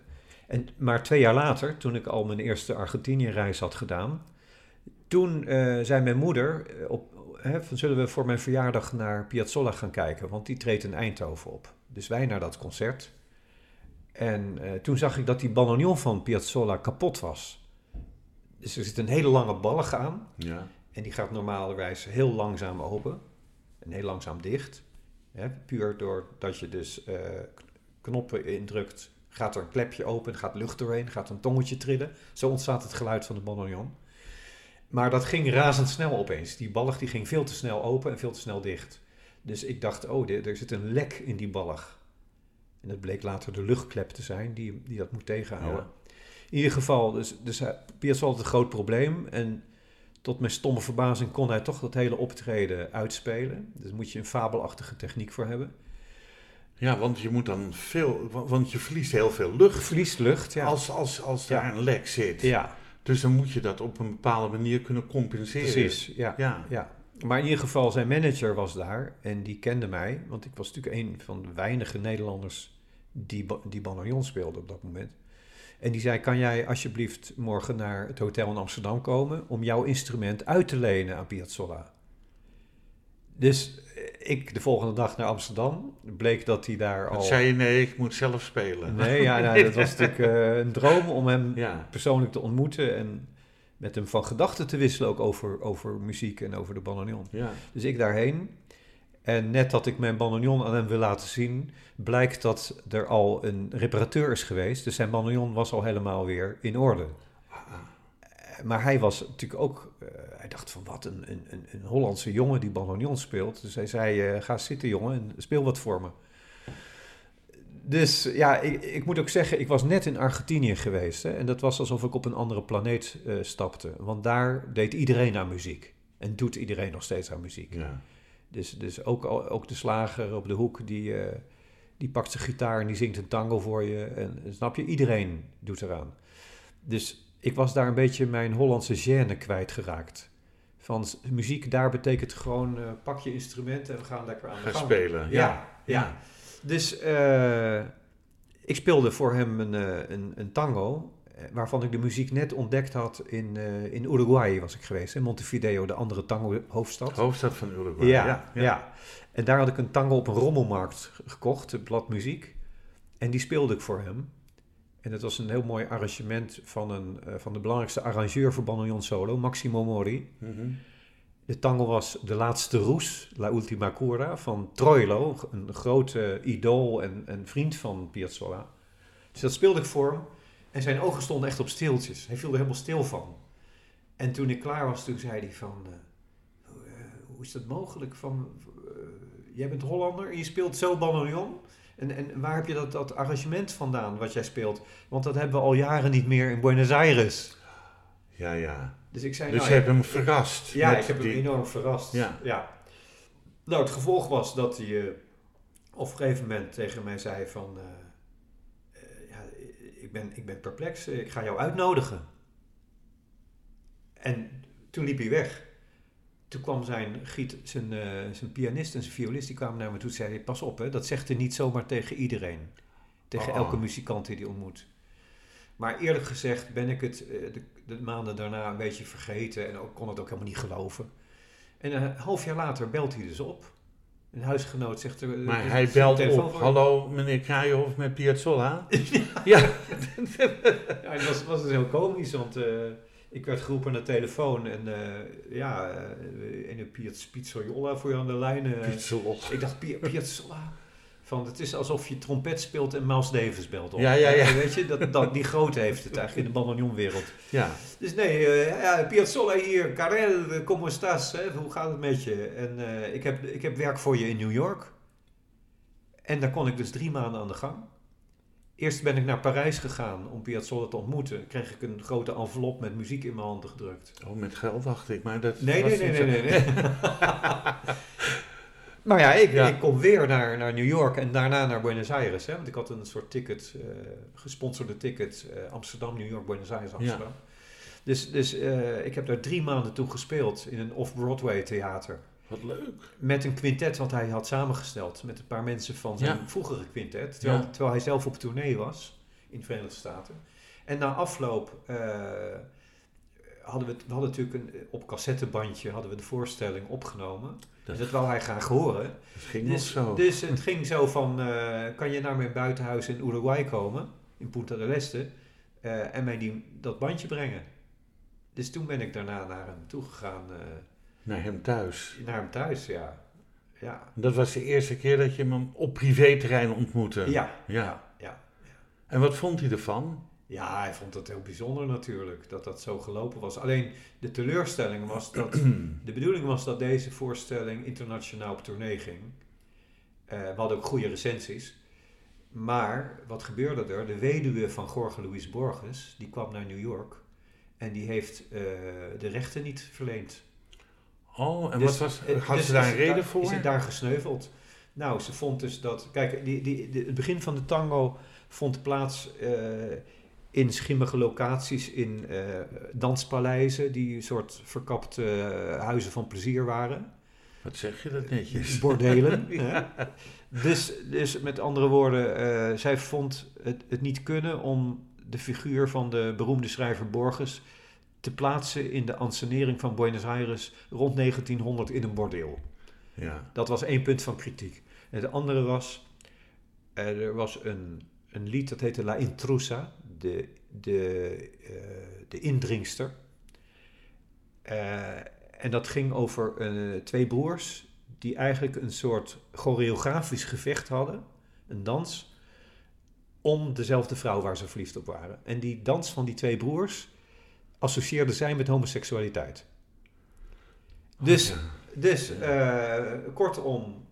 Speaker 3: En, maar twee jaar later, toen ik al mijn eerste Argentinië-reis had gedaan, toen eh, zei mijn moeder, eh, op, hè, van, zullen we voor mijn verjaardag naar Piazzolla gaan kijken? Want die treedt in Eindhoven op. Dus wij naar dat concert. En toen zag ik dat die bandoneon van Piazzolla kapot was. Dus er zit een hele lange ballig aan.
Speaker 2: Ja.
Speaker 3: En die gaat normalerwijs heel langzaam open en heel langzaam dicht. Hè, puur doordat je dus eh, knoppen indrukt, gaat er een klepje open, gaat lucht doorheen, gaat een tongetje trillen. Zo ontstaat het geluid van de bandoneon. Maar dat ging razendsnel opeens. Die ballig die ging veel te snel open en veel te snel dicht. Dus ik dacht, oh, er zit een lek in die ballig. En dat bleek later de luchtklep te zijn die, die dat moet tegenhouden. In ieder geval, dus, dus hij- Piazzolla had een groot probleem. En tot mijn stomme verbazing kon hij toch dat hele optreden uitspelen. Dus moet je een fabelachtige techniek voor hebben.
Speaker 2: ja, want je moet dan veel, wa- want je verliest heel veel lucht
Speaker 3: Verliest lucht, ja.
Speaker 2: als, als, als
Speaker 3: Ja.
Speaker 2: daar een lek zit.
Speaker 3: Ja,
Speaker 2: Dus dan moet je dat op een bepaalde manier kunnen compenseren.
Speaker 3: precies. Ja,
Speaker 2: Ja.
Speaker 3: ja. Maar in ieder geval, zijn manager was daar en die kende mij. Want ik was natuurlijk een van de weinige Nederlanders die, die bandoneon speelde op dat moment. En die zei, kan jij alsjeblieft morgen naar het hotel in Amsterdam komen om jouw instrument uit te lenen aan Piazzolla? Dus eh, ik de volgende dag naar Amsterdam. Bleek dat hij daar al...
Speaker 2: zei je, nee, ik moet zelf spelen.
Speaker 3: Nee, ja, nou, dat was natuurlijk eh, een droom om hem
Speaker 2: Ja,
Speaker 3: persoonlijk te ontmoeten en met hem van gedachten te wisselen ook over, over muziek en over de bandoneon.
Speaker 2: ja.
Speaker 3: Dus ik daarheen. En net dat ik mijn bandoneon aan hem wil laten zien, blijkt dat er al een reparateur is geweest. Dus zijn bandoneon was al helemaal weer in orde. Eh, Maar hij was natuurlijk ook, eh, hij dacht van wat, een, een, een- Hollandse jongen die bandoneon speelt. Dus hij zei, eh, ga zitten jongen en speel wat voor me. Dus ja, ik, ik moet ook zeggen, ik was net in Argentinië geweest. Hè, en dat was alsof ik op een andere planeet stapte. Want daar deed iedereen aan muziek. En doet iedereen nog steeds aan muziek.
Speaker 2: ja.
Speaker 3: Dus, dus ook, ook de slager op de hoek, die, eh, die pakt zijn gitaar en die zingt een tango voor je. En snap je, iedereen doet eraan. Dus ik was daar een beetje mijn Hollandse gêne kwijtgeraakt. Van muziek daar betekent gewoon, eh, pak je instrument en we gaan lekker aan de
Speaker 2: Ga
Speaker 3: gang.
Speaker 2: spelen.
Speaker 3: Ja, ja. Dus eh, ik speelde voor hem een, een, een tango, waarvan ik de muziek net ontdekt had in, eh, in Uruguay was ik geweest. In Montevideo, de andere tango-hoofdstad.
Speaker 2: Hoofdstad van Uruguay.
Speaker 3: Ja, ja, En daar had ik een tango op een rommelmarkt ge- gekocht, een blad muziek. En die speelde ik voor hem. En het was een heel mooi arrangement van, een, eh, van de belangrijkste arrangeur voor bandoneon solo, Maximo Mori.
Speaker 2: Mhm.
Speaker 3: De tango was De Laatste Roes, La Ultima Cura, van Troilo, een grote idool en, en vriend van Piazzolla. Dus dat speelde ik voor hem. En zijn ogen stonden echt op steeltjes. Hij viel er helemaal stil van. En toen ik klaar was, toen zei hij van... eh, hoe, eh, hoe is dat mogelijk? Van, eh, jij bent Hollander en je speelt zo bandoneon? En, en waar heb je dat, dat arrangement vandaan wat jij speelt? Want dat hebben we al jaren niet meer in Buenos Aires.
Speaker 2: Ja, ja.
Speaker 3: Dus ik zei...
Speaker 2: Dus
Speaker 3: nou,
Speaker 2: je hebt hem verrast.
Speaker 3: ja, ik heb hem enorm verrast.
Speaker 2: Ja.
Speaker 3: Nou, het gevolg was dat hij eh, op een gegeven moment tegen mij zei van... ben, ik ben perplex, eh, ik ga jou uitnodigen. En toen liep hij weg. Toen kwam zijn, giet, zijn, eh, zijn pianist en zijn violist, die kwamen naar me toe en zeiden... Pas op, hè, dat zegt hij niet zomaar tegen iedereen. Tegen
Speaker 2: Oh.
Speaker 3: elke muzikant die hij ontmoet. Maar eerlijk gezegd ben ik het eh, de, de maanden daarna een beetje vergeten en ook, kon het ook helemaal niet geloven. En een half jaar later belt hij dus op. Een huisgenoot zegt er.
Speaker 2: Maar hij belt op. Hallo, meneer Kraaienhof met Piazzolla? ja.
Speaker 3: Ja, het was, was dus heel komisch, want eh, ik werd geroepen naar de telefoon en eh, ja, eh in een Piaz Pizzola voor je aan de lijn. eh.
Speaker 2: Piazzolla.
Speaker 3: ik dacht, Pi- Piazzolla? Van, het is alsof je trompet speelt en Miles Davis belt op.
Speaker 2: Ja, ja, ja.
Speaker 3: Eh, Weet je, dat, dat, die grootte heeft het eigenlijk in de bandoneonwereld.
Speaker 2: Ja.
Speaker 3: Dus nee, eh, ja, Piazzolla hier, Karel, eh, como estás? Hè? Hoe gaat het met je? En ik, heb, ik heb werk voor je in New York. En daar kon ik dus drie maanden aan de gang. Eerst ben ik naar Parijs gegaan om Piazzolla te ontmoeten. Kreeg ik een grote envelop met muziek in mijn handen gedrukt.
Speaker 2: Oh, met geld dacht ik, maar dat
Speaker 3: Nee, nee, nee, nee, nee. nee. maar ja ik,
Speaker 2: Ja.
Speaker 3: ik kom weer naar, naar New York en daarna naar Buenos Aires. Hè? Want ik had een soort ticket, eh, gesponsorde ticket, eh, Amsterdam, New York, Buenos Aires, Amsterdam. Dus, dus eh, ik heb daar drie maanden toe gespeeld in een off-Broadway theater.
Speaker 2: Wat leuk.
Speaker 3: Met een quintet wat hij had samengesteld. Met een paar mensen van zijn
Speaker 2: Ja.
Speaker 3: vroegere quintet. Terwijl, terwijl hij zelf op tournee was in de Verenigde Staten. En na afloop hadden we, we hadden natuurlijk een, op cassettebandje hadden we de voorstelling opgenomen.
Speaker 2: Dat-
Speaker 3: wou hij graag horen.
Speaker 2: Ging
Speaker 3: Dus,
Speaker 2: zo.
Speaker 3: dus het ging zo van, eh, kan je naar mijn buitenhuis in Uruguay komen, in Punta del Este, eh, en mij die, dat bandje brengen. Dus toen ben ik daarna naar hem toegegaan, eh
Speaker 2: Naar hem thuis.
Speaker 3: naar hem thuis, ja. Ja,
Speaker 2: Dat was de eerste keer dat je hem op privéterrein ontmoette.
Speaker 3: ja,
Speaker 2: Ja.
Speaker 3: ja, ja.
Speaker 2: En wat vond hij ervan?
Speaker 3: Ja, hij vond het heel bijzonder natuurlijk dat dat zo gelopen was. Alleen de teleurstelling was dat. de bedoeling was dat deze voorstelling internationaal op tournee ging. Eh, we hadden ook goede recensies. Maar wat gebeurde er? De weduwe van Jorge Luis Borges, die kwam naar New York. En die heeft eh, de rechten niet verleend.
Speaker 2: Oh, en
Speaker 3: Dus,
Speaker 2: wat was, had
Speaker 3: dus
Speaker 2: ze daar een reden voor?
Speaker 3: Is het daar gesneuveld? Nou, ze vond dus dat... Kijk, die, die, die- het begin van de tango vond plaats eh, in schimmige locaties in eh, danspaleizen... die een soort verkapte eh, huizen van plezier waren.
Speaker 2: Wat zeg je dat netjes?
Speaker 3: Bordelen. Dus, dus met andere woorden, eh, zij vond het, het niet kunnen om de figuur van de beroemde schrijver Borges te plaatsen in de ansenering van Buenos Aires rond 1900 in een bordeel.
Speaker 2: Ja.
Speaker 3: Dat was één punt van kritiek. En de andere was, er was een, een lied dat heette La Intrusa, de, de, eh, de indringster. Eh, en dat ging over eh, twee broers die eigenlijk een soort choreografisch gevecht hadden, een dans, om dezelfde vrouw waar ze verliefd op waren. En die dans van die twee broers associeerde zij met homoseksualiteit. Dus,
Speaker 2: Ja.
Speaker 3: dus kortom,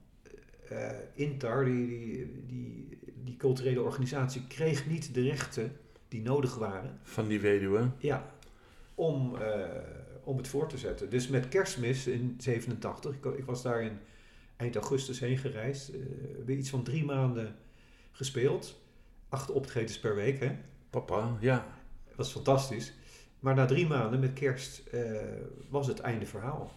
Speaker 3: eh, Intar, die, die, die, die culturele organisatie, kreeg niet de rechten die nodig waren
Speaker 2: Van die weduwe.
Speaker 3: ja, om, eh, om het voor te zetten. Dus met kerstmis in 87, ik, ik was daar in eind augustus heen gereisd, eh weer iets van drie maanden gespeeld. Acht optredens per week, hè.
Speaker 2: Papa, ja.
Speaker 3: Dat was fantastisch. Maar na drie maanden met kerst eh, was het einde verhaal.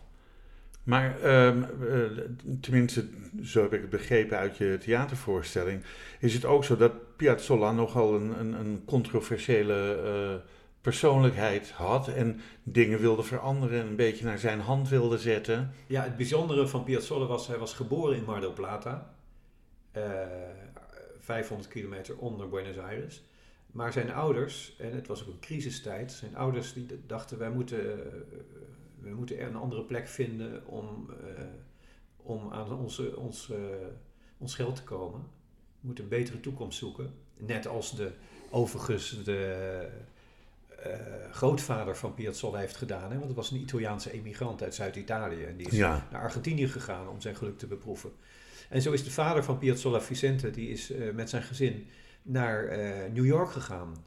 Speaker 2: Maar ehm, eh, tenminste, zo heb ik het begrepen uit je theatervoorstelling, is het ook zo dat Piazzolla nogal een, een, controversiële eh, persoonlijkheid had en dingen wilde veranderen en een beetje naar zijn hand wilde zetten.
Speaker 3: Ja, het bijzondere van Piazzolla was, hij was geboren in Mar del Plata, eh 500 kilometer onder Buenos Aires. Maar zijn ouders, en het was ook een crisistijd, zijn ouders die dachten wij moeten, eh, moeten er een andere plek vinden om, om aan onze, ons, ons geld te komen. We moeten een betere toekomst zoeken. Net als de, overigens de eh, grootvader van Piazzolla heeft gedaan. Hè? Want het was een Italiaanse emigrant uit Zuid-Italië. En die is
Speaker 2: Ja.
Speaker 3: naar Argentinië gegaan om zijn geluk te beproeven. En zo is de vader van Piazzolla Vicente, die is eh, met zijn gezin naar eh, New York gegaan.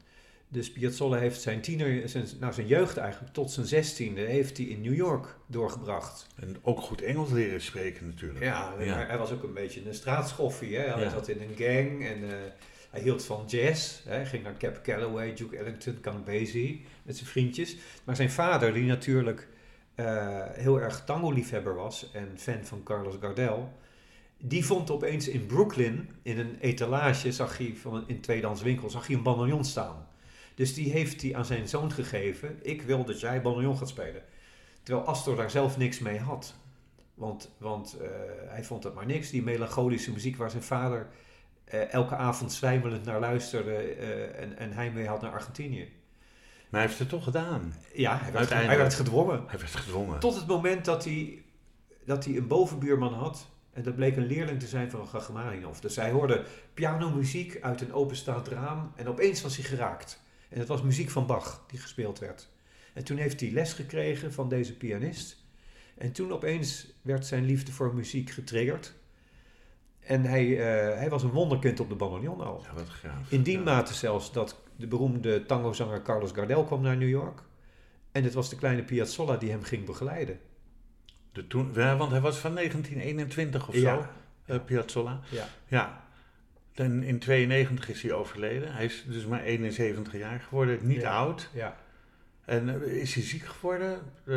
Speaker 3: Dus Piazzolla heeft zijn tiener, zijn, nou zijn jeugd eigenlijk, tot zijn zestiende, heeft hij in New York doorgebracht.
Speaker 2: En ook goed Engels leren spreken natuurlijk.
Speaker 3: Ja,
Speaker 2: Ja.
Speaker 3: maar hij was ook een beetje een straatschoffie. Hè? Hij
Speaker 2: Ja.
Speaker 3: zat in een gang en eh, hij hield van jazz. Hè? Hij ging naar Cap Calloway, Duke Ellington, Count Basie met zijn vriendjes. Maar zijn vader, die natuurlijk eh, heel erg tango-liefhebber was en fan van Carlos Gardel, die vond opeens in Brooklyn, in een etalage, zag hij van een, in tweedehands winkel, zag hij een bandoneon staan. Dus die heeft hij aan zijn zoon gegeven. Ik wil dat jij bandoneon gaat spelen. Terwijl Astor daar zelf niks mee had. Want, want eh, hij vond het maar niks. Die melancholische muziek waar zijn vader eh, elke avond zwijmelend naar luisterde eh, en, en heimwee had naar Argentinië.
Speaker 2: Maar hij heeft het toch gedaan.
Speaker 3: Ja, hij werd,
Speaker 2: Uiteindelijk.
Speaker 3: hij werd gedwongen.
Speaker 2: Hij werd gedwongen.
Speaker 3: Tot het moment dat hij, dat hij een bovenbuurman had. En dat bleek een leerling te zijn van Gagamaninoff. Dus hij hoorde pianomuziek uit een openstaand raam. En opeens was hij geraakt. En het was muziek van Bach die gespeeld werd. En toen heeft hij les gekregen van deze pianist. En toen opeens werd zijn liefde voor muziek getriggerd. En hij, eh, hij was een wonderkind op de bandoneon al.
Speaker 2: Ja, wat gaaf.
Speaker 3: In die
Speaker 2: Ja.
Speaker 3: mate zelfs dat de beroemde tangozanger Carlos Gardel kwam naar New York. En het was de kleine Piazzolla die hem ging begeleiden.
Speaker 2: De toen, ja, want hij was van 1921 of zo,
Speaker 3: Ja.
Speaker 2: eh, Piazzolla.
Speaker 3: Ja.
Speaker 2: Ja. En in 92 is hij overleden. Hij is dus maar 71 jaar geworden, niet
Speaker 3: Ja.
Speaker 2: oud.
Speaker 3: Ja,
Speaker 2: En eh, is hij ziek geworden? Eh,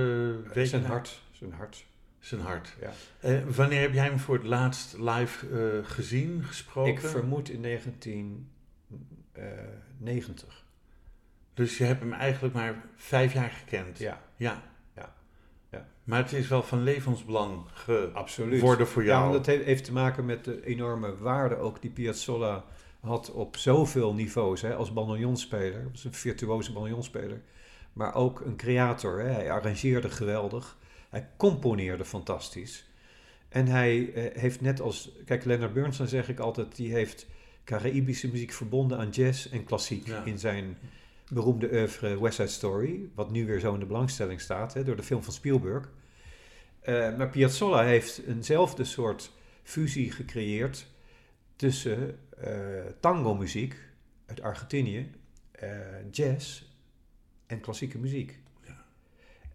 Speaker 3: zijn
Speaker 2: je-
Speaker 3: hart. Zijn hart.
Speaker 2: Zijn hart.
Speaker 3: Ja.
Speaker 2: Eh, wanneer heb jij hem voor het laatst live gezien, gesproken?
Speaker 3: Ik vermoed in 1990.
Speaker 2: Dus je hebt hem eigenlijk maar vijf jaar gekend.
Speaker 3: Ja,
Speaker 2: Ja. Maar het is wel van levensbelang geworden voor jou.
Speaker 3: dat heeft, te maken met de enorme waarde ook die Piazzolla had op zoveel niveaus. Hè, als bandoneonspeler, hij was een virtuoze bandoneonspeler. Maar ook een creator. Hè. Hij arrangeerde geweldig. Hij componeerde fantastisch. En hij eh, heeft net als... Kijk, Leonard Bernstein zeg ik altijd... die heeft Caraïbische muziek verbonden aan jazz en klassiek...
Speaker 2: Ja.
Speaker 3: in zijn beroemde oeuvre West Side Story... wat nu weer zo in de belangstelling staat... Hè, door de film van Spielberg. Eh, maar Piazzolla heeft eenzelfde soort fusie gecreëerd... tussen eh tango-muziek uit Argentinië... eh, jazz en klassieke muziek.
Speaker 2: Ja.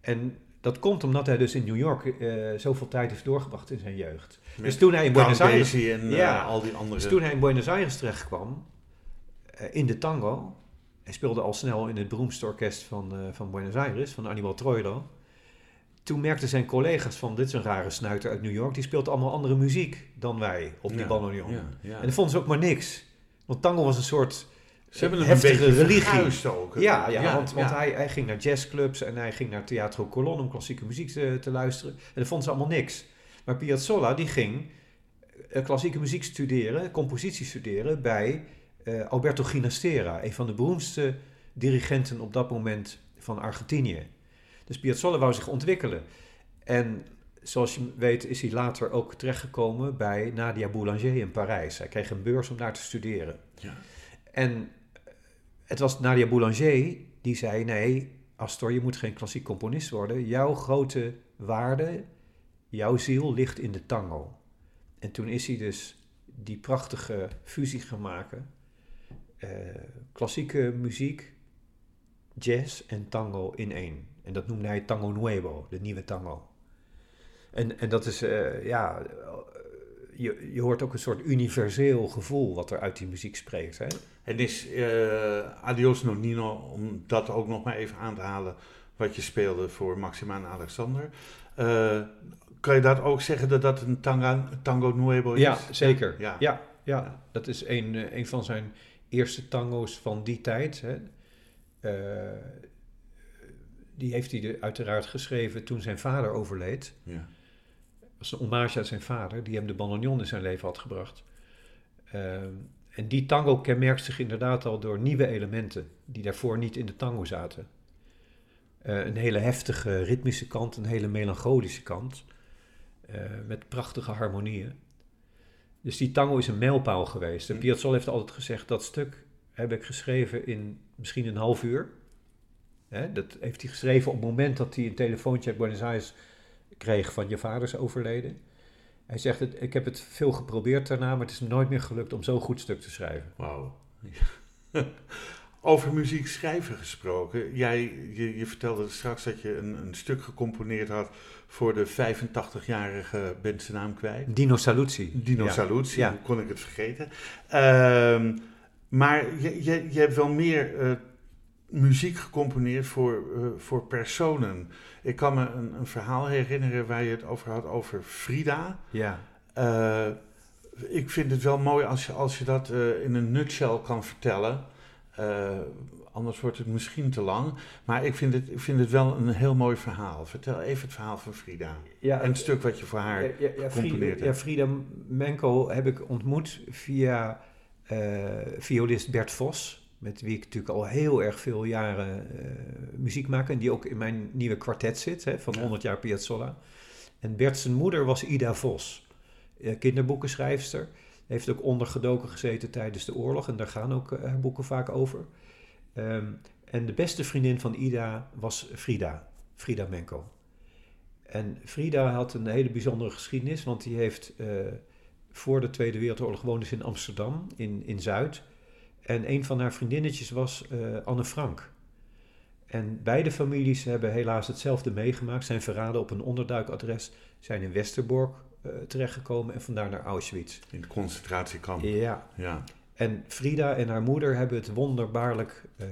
Speaker 3: En dat komt omdat hij dus in New York zoveel tijd heeft doorgebracht in zijn jeugd.
Speaker 2: Met
Speaker 3: dus toen hij in Buenos Aires,
Speaker 2: en
Speaker 3: Ja.
Speaker 2: al die andere...
Speaker 3: dus toen hij in Buenos Aires terechtkwam, in de tango, hij speelde al snel in het beroemdste orkest van, van Buenos Aires, van Aníbal Troilo. Toen merkten zijn collega's van, dit is een rare snuiter uit New York, die speelt allemaal andere muziek dan wij op die
Speaker 2: Ja,
Speaker 3: bandoneon.
Speaker 2: Ja, ja.
Speaker 3: En dat vonden ze ook maar niks. Want tango was een soort
Speaker 2: Ze hebben hem
Speaker 3: heftige
Speaker 2: een
Speaker 3: religie.
Speaker 2: ook.
Speaker 3: Ja, ja, want, want
Speaker 2: ja.
Speaker 3: Hij, hij ging naar jazzclubs en hij ging naar Teatro Colon om klassieke muziek te, te luisteren. En dat vonden ze allemaal niks. Maar Piazzolla die ging eh, klassieke muziek studeren, compositie studeren bij eh, Alberto Ginastera, een van de beroemdste dirigenten op dat moment van Argentinië. Dus Piazzolla wou zich ontwikkelen. En zoals je weet is hij later ook terechtgekomen bij Nadia Boulanger in Parijs. Hij kreeg een beurs om daar te studeren.
Speaker 2: Ja.
Speaker 3: En het was Nadia Boulanger die zei: Nee, Astor, je moet geen klassiek componist worden. Jouw grote waarde, jouw ziel ligt in de tango. En toen is hij dus die prachtige fusie gaan maken. Eh, klassieke muziek, jazz en tango in één. En dat noemde hij Tango Nuevo, de nieuwe tango. En, en dat is, eh, ja, eh, je, je hoort ook een soort universeel gevoel wat er uit die muziek spreekt. Hè?
Speaker 2: En is eh, Adios Nonino, om dat ook nog maar even aan te halen, wat je speelde voor Maxima en Alexander. kan je dat ook zeggen dat dat een tanga, tango nuevo is?
Speaker 3: Ja, zeker.
Speaker 2: Ja.
Speaker 3: Ja, ja, dat is een, een van zijn eerste tango's van die tijd. Hè. Die heeft hij uiteraard geschreven toen zijn vader overleed.
Speaker 2: Ja.
Speaker 3: Was een hommage aan zijn vader, die hem de bandoneon in zijn leven had gebracht. Ehm, en die tango kenmerkt zich inderdaad al door nieuwe elementen die daarvoor niet in de tango zaten. Eh, een hele heftige ritmische kant, een hele melancholische kant, eh, met prachtige harmonieën. Dus die tango is een mijlpaal geweest. En. Piazzolla heeft altijd gezegd, dat stuk heb ik geschreven in misschien een half uur. Hè, dat heeft hij geschreven op het moment dat hij een telefoontje uit Buenos Aires kreeg van je vader is overleden. Hij zegt, het, ik heb het veel geprobeerd daarna, maar het is me nooit meer gelukt om zo'n goed stuk te schrijven.
Speaker 2: Wauw. Over muziek schrijven gesproken. Jij, je, je vertelde straks dat je een, een stuk gecomponeerd had voor de 85-jarige bent zijn naam kwijt.
Speaker 3: Dino Saluzzi.
Speaker 2: Dino
Speaker 3: Ja.
Speaker 2: Saluzzi,
Speaker 3: Ja.
Speaker 2: hoe kon ik het vergeten? Ehm, maar je, je, je hebt wel meer eh, muziek gecomponeerd voor, eh, voor personen. Ik kan me een, een verhaal herinneren waar je het over had over Frida.
Speaker 3: Ja.
Speaker 2: Eh, ik vind het wel mooi als je, als je dat eh, in een nutshell kan vertellen. Anders wordt het misschien te lang. Maar ik vind, het, ik vind het wel een heel mooi verhaal. Vertel even het verhaal van Frida.
Speaker 3: ja
Speaker 2: En het stuk wat je voor haar...
Speaker 3: Ja, ja, ja,
Speaker 2: gecomponeerd
Speaker 3: Frida,
Speaker 2: hebt.
Speaker 3: ja, Frida Menko heb ik ontmoet via violist Bert Vos, met wie ik natuurlijk al heel erg veel jaren eh, muziek maak en die ook in mijn nieuwe kwartet zit, hè, van
Speaker 2: Ja.
Speaker 3: 100 jaar Piazzolla. En Bert zijn moeder was Ida Vos, eh, kinderboekenschrijfster. Heeft ook ondergedoken gezeten tijdens de oorlog en daar gaan ook eh, haar boeken vaak over. Ehm, en de beste vriendin van Ida was Frida, Frida Menko. En Frida had een hele bijzondere geschiedenis, want die heeft voor de Tweede Wereldoorlog woonde ze in Amsterdam, in, in Zuid. En een van haar vriendinnetjes was eh, Anne Frank. En beide families hebben helaas hetzelfde meegemaakt, zijn verraden op een onderduikadres, zijn in Westerbork eh, terechtgekomen en vandaar naar Auschwitz.
Speaker 2: In het concentratiekamp.
Speaker 3: Ja,
Speaker 2: Ja.
Speaker 3: en Frida en haar moeder hebben het wonderbaarlijk eh,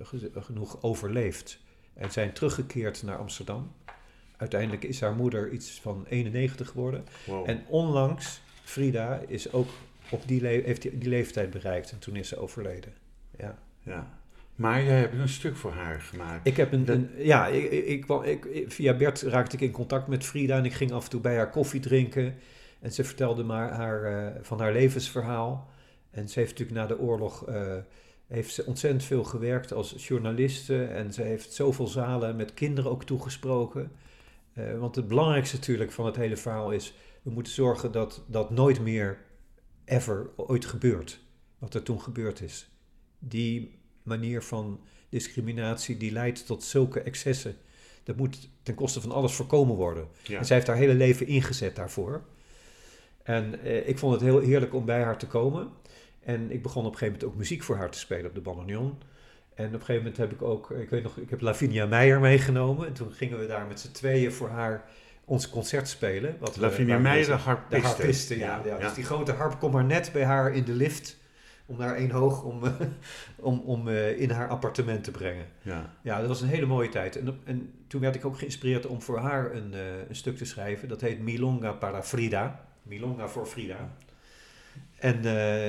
Speaker 3: ge- genoeg overleefd. En zijn teruggekeerd naar Amsterdam. Uiteindelijk is haar moeder iets van 91 geworden.
Speaker 2: Wow.
Speaker 3: En onlangs, Frida is ook op die, heeft die, die leeftijd bereikt. En toen is ze overleden. Ja.
Speaker 2: ja. Maar jij hebt een stuk voor haar gemaakt.
Speaker 3: Ik heb een,
Speaker 2: Dat-
Speaker 3: een- ja, ik, ik, ik, kwam- ik, ik- via Bert raakte ik in contact met Frida en ik ging af en toe bij haar koffie drinken. En ze vertelde maar haar, eh, van haar levensverhaal. En ze heeft natuurlijk na de oorlog eh, heeft ze ontzettend veel gewerkt als journaliste. En ze heeft zoveel zalen met kinderen ook toegesproken. Eh, want het belangrijkste natuurlijk van het hele verhaal is... we moeten zorgen dat dat nooit meer ever ooit gebeurt. Wat er toen gebeurd is. Die manier van discriminatie die leidt tot zulke excessen. Dat moet ten koste van alles voorkomen worden.
Speaker 2: ja.
Speaker 3: En zij heeft haar hele leven ingezet daarvoor. En eh, ik vond het heel heerlijk om bij haar te komen. En ik begon op een gegeven moment ook muziek voor haar te spelen op de bandoneon. En op een gegeven moment heb ik ook, ik weet nog, ik heb Lavinia Meijer meegenomen. En toen gingen we daar met z'n tweeën voor haar ons concert spelen. Wat
Speaker 2: Lavinia Meijer, harpiste.
Speaker 3: de harpiste, ja. ja. Dus die grote harp kwam maar net bij haar in de lift. Om naar één hoog om, eh, om, om eh, in haar appartement te brengen.
Speaker 2: Ja.
Speaker 3: Ja, dat was een hele mooie tijd. En, en toen werd ik ook geïnspireerd om voor haar een, eh, een stuk te schrijven. Dat heet Milonga para Frida. Milonga voor Frida. En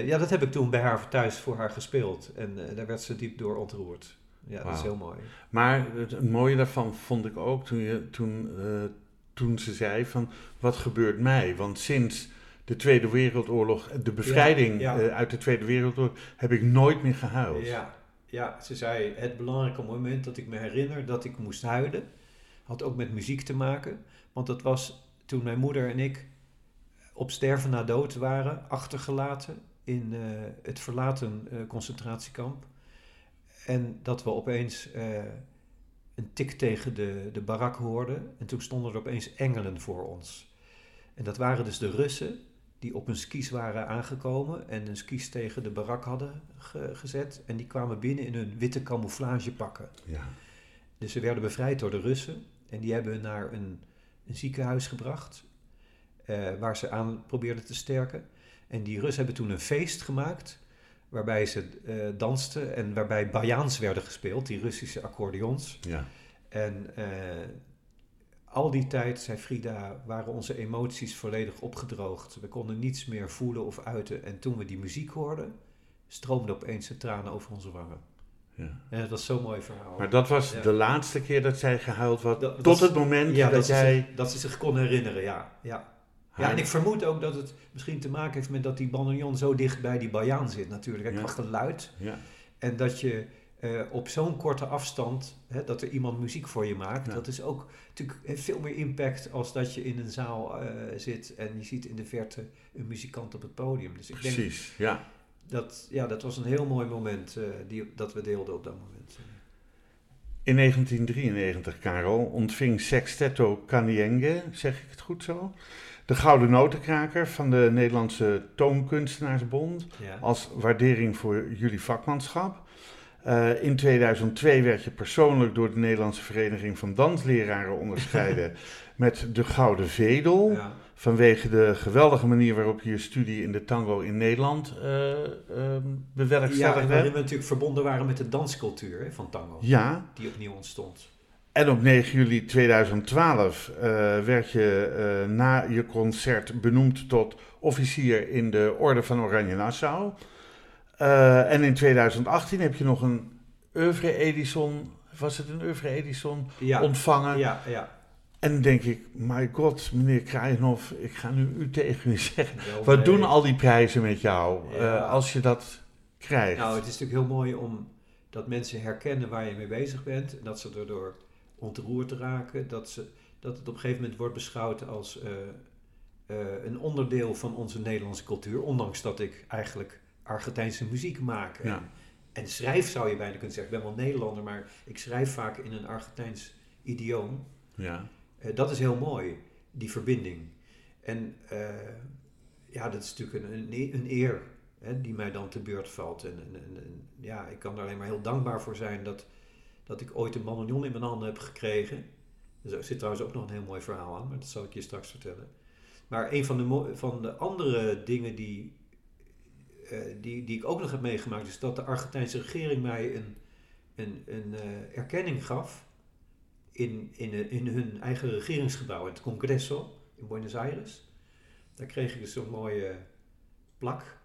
Speaker 3: ja, dat heb ik toen bij haar thuis voor haar gespeeld. En daar werd ze diep door ontroerd. Ja, dat is heel mooi.
Speaker 2: Maar het, mooie daarvan vond ik ook toen, je, toen, toen ze zei van wat gebeurt mij? Want sinds de Tweede Wereldoorlog, de bevrijding
Speaker 3: Ja, ja.
Speaker 2: eh, uit de Tweede Wereldoorlog, heb ik nooit meer gehuild.
Speaker 3: Ja, ja, ze zei het belangrijke moment dat ik me herinner dat ik moest huilen. Had ook met muziek te maken. Want dat was toen mijn moeder en ik op sterven na dood waren, achtergelaten in eh, het verlaten eh, concentratiekamp. En dat we opeens eh, een tik tegen de, de barak hoorden. En toen stonden er opeens engelen voor ons. En dat waren dus de Russen die op hun skis waren aangekomen en hun skis tegen de barak hadden ge- gezet. En die kwamen binnen in hun witte camouflagepakken.
Speaker 2: Ja.
Speaker 3: Dus ze werden bevrijd door de Russen. En die hebben naar een, een ziekenhuis gebracht. eh, waar ze aan probeerden te sterken. En die Russen hebben toen een feest gemaakt. Waarbij ze eh, dansten en waarbij bajaans werden gespeeld, die Russische accordeons.
Speaker 2: Ja.
Speaker 3: En eh, al die tijd, zei Frida, waren onze emoties volledig opgedroogd. We konden niets meer voelen of uiten. En toen we die muziek hoorden, stroomden opeens de tranen over onze wangen.
Speaker 2: ja.
Speaker 3: En dat was zo'n mooi verhaal.
Speaker 2: Maar dat was
Speaker 3: Ja.
Speaker 2: de laatste keer dat zij gehuild had,
Speaker 3: Dat-
Speaker 2: tot het moment
Speaker 3: ja,
Speaker 2: dat,
Speaker 3: zich, dat ze zich kon herinneren, ja. ja. Ja, en ik vermoed ook dat het misschien te maken heeft met dat die bandoneon zo dicht bij die bajaan zit natuurlijk.
Speaker 2: Ja.
Speaker 3: qua geluid.
Speaker 2: Ja.
Speaker 3: En dat je eh, op zo'n korte afstand, hè, dat er iemand muziek voor je maakt,
Speaker 2: Ja.
Speaker 3: dat is ook natuurlijk heeft veel meer impact als dat je in een zaal eh, zit en je ziet in de verte een muzikant op het podium. Dus ik denk
Speaker 2: Precies, ja.
Speaker 3: dat, ja, dat was een heel mooi moment eh, die, dat we deelden op dat moment.
Speaker 2: In 1993, Karel, ontving Sextetto Canienge, zeg ik het goed zo, de Gouden Notenkraker van de Nederlandse Toonkunstenaarsbond
Speaker 3: Ja.
Speaker 2: als waardering voor jullie vakmanschap. Eh, in 2002 werd je persoonlijk door de Nederlandse Vereniging van Dansleraren onderscheiden met de Gouden Vedel.
Speaker 3: Ja.
Speaker 2: Vanwege de geweldige manier waarop je je studie in de tango in Nederland eh ehm
Speaker 3: Ja,
Speaker 2: bewerkstelligd
Speaker 3: en waarin we natuurlijk verbonden waren met de danscultuur hè, van tango,
Speaker 2: Ja,
Speaker 3: die opnieuw ontstond.
Speaker 2: En op 9 juli 2012 eh, werd je eh, na je concert benoemd tot officier in de Orde van Oranje Nassau. Eh, en in 2018 heb je nog een Oeuvre Edison, was het een Oeuvre Edison,
Speaker 3: Ja,
Speaker 2: ontvangen.
Speaker 3: ja, ja.
Speaker 2: En denk ik, my god, meneer Krijnhoff, ik ga nu u tegen u zeggen.
Speaker 3: Wel,
Speaker 2: Wat
Speaker 3: nee.
Speaker 2: doen al die prijzen met jou
Speaker 3: Ja.
Speaker 2: als je dat krijgt?
Speaker 3: Nou, het is natuurlijk heel mooi om dat mensen herkennen waar je mee bezig bent. En dat ze erdoor ontroerd raken. Dat, ze, dat het op een gegeven moment wordt beschouwd als eh, eh, een onderdeel van onze Nederlandse cultuur. Ondanks dat ik eigenlijk Argentijnse muziek maak. En,
Speaker 2: Ja.
Speaker 3: en schrijf zou je bijna kunnen zeggen. Ik ben wel Nederlander, maar ik schrijf vaak in een Argentijns idioom.
Speaker 2: ja.
Speaker 3: Eh, dat is heel mooi, die verbinding. En ja, dat is natuurlijk een, een, een eer hè, die mij dan te beurt valt. En, en, en- en ja, ik kan er alleen maar heel dankbaar voor zijn dat, dat ik ooit een bandoneon in mijn handen heb gekregen. Er zit trouwens ook nog een heel mooi verhaal aan, maar dat zal ik je straks vertellen. Maar een van de, van de andere dingen die, eh, die, die ik ook nog heb meegemaakt, is dat de Argentijnse regering mij een, een, een eh, erkenning gaf in, in, eh, in hun eigen regeringsgebouw, het Congreso in Buenos Aires. Daar kreeg ik dus zo'n mooie plak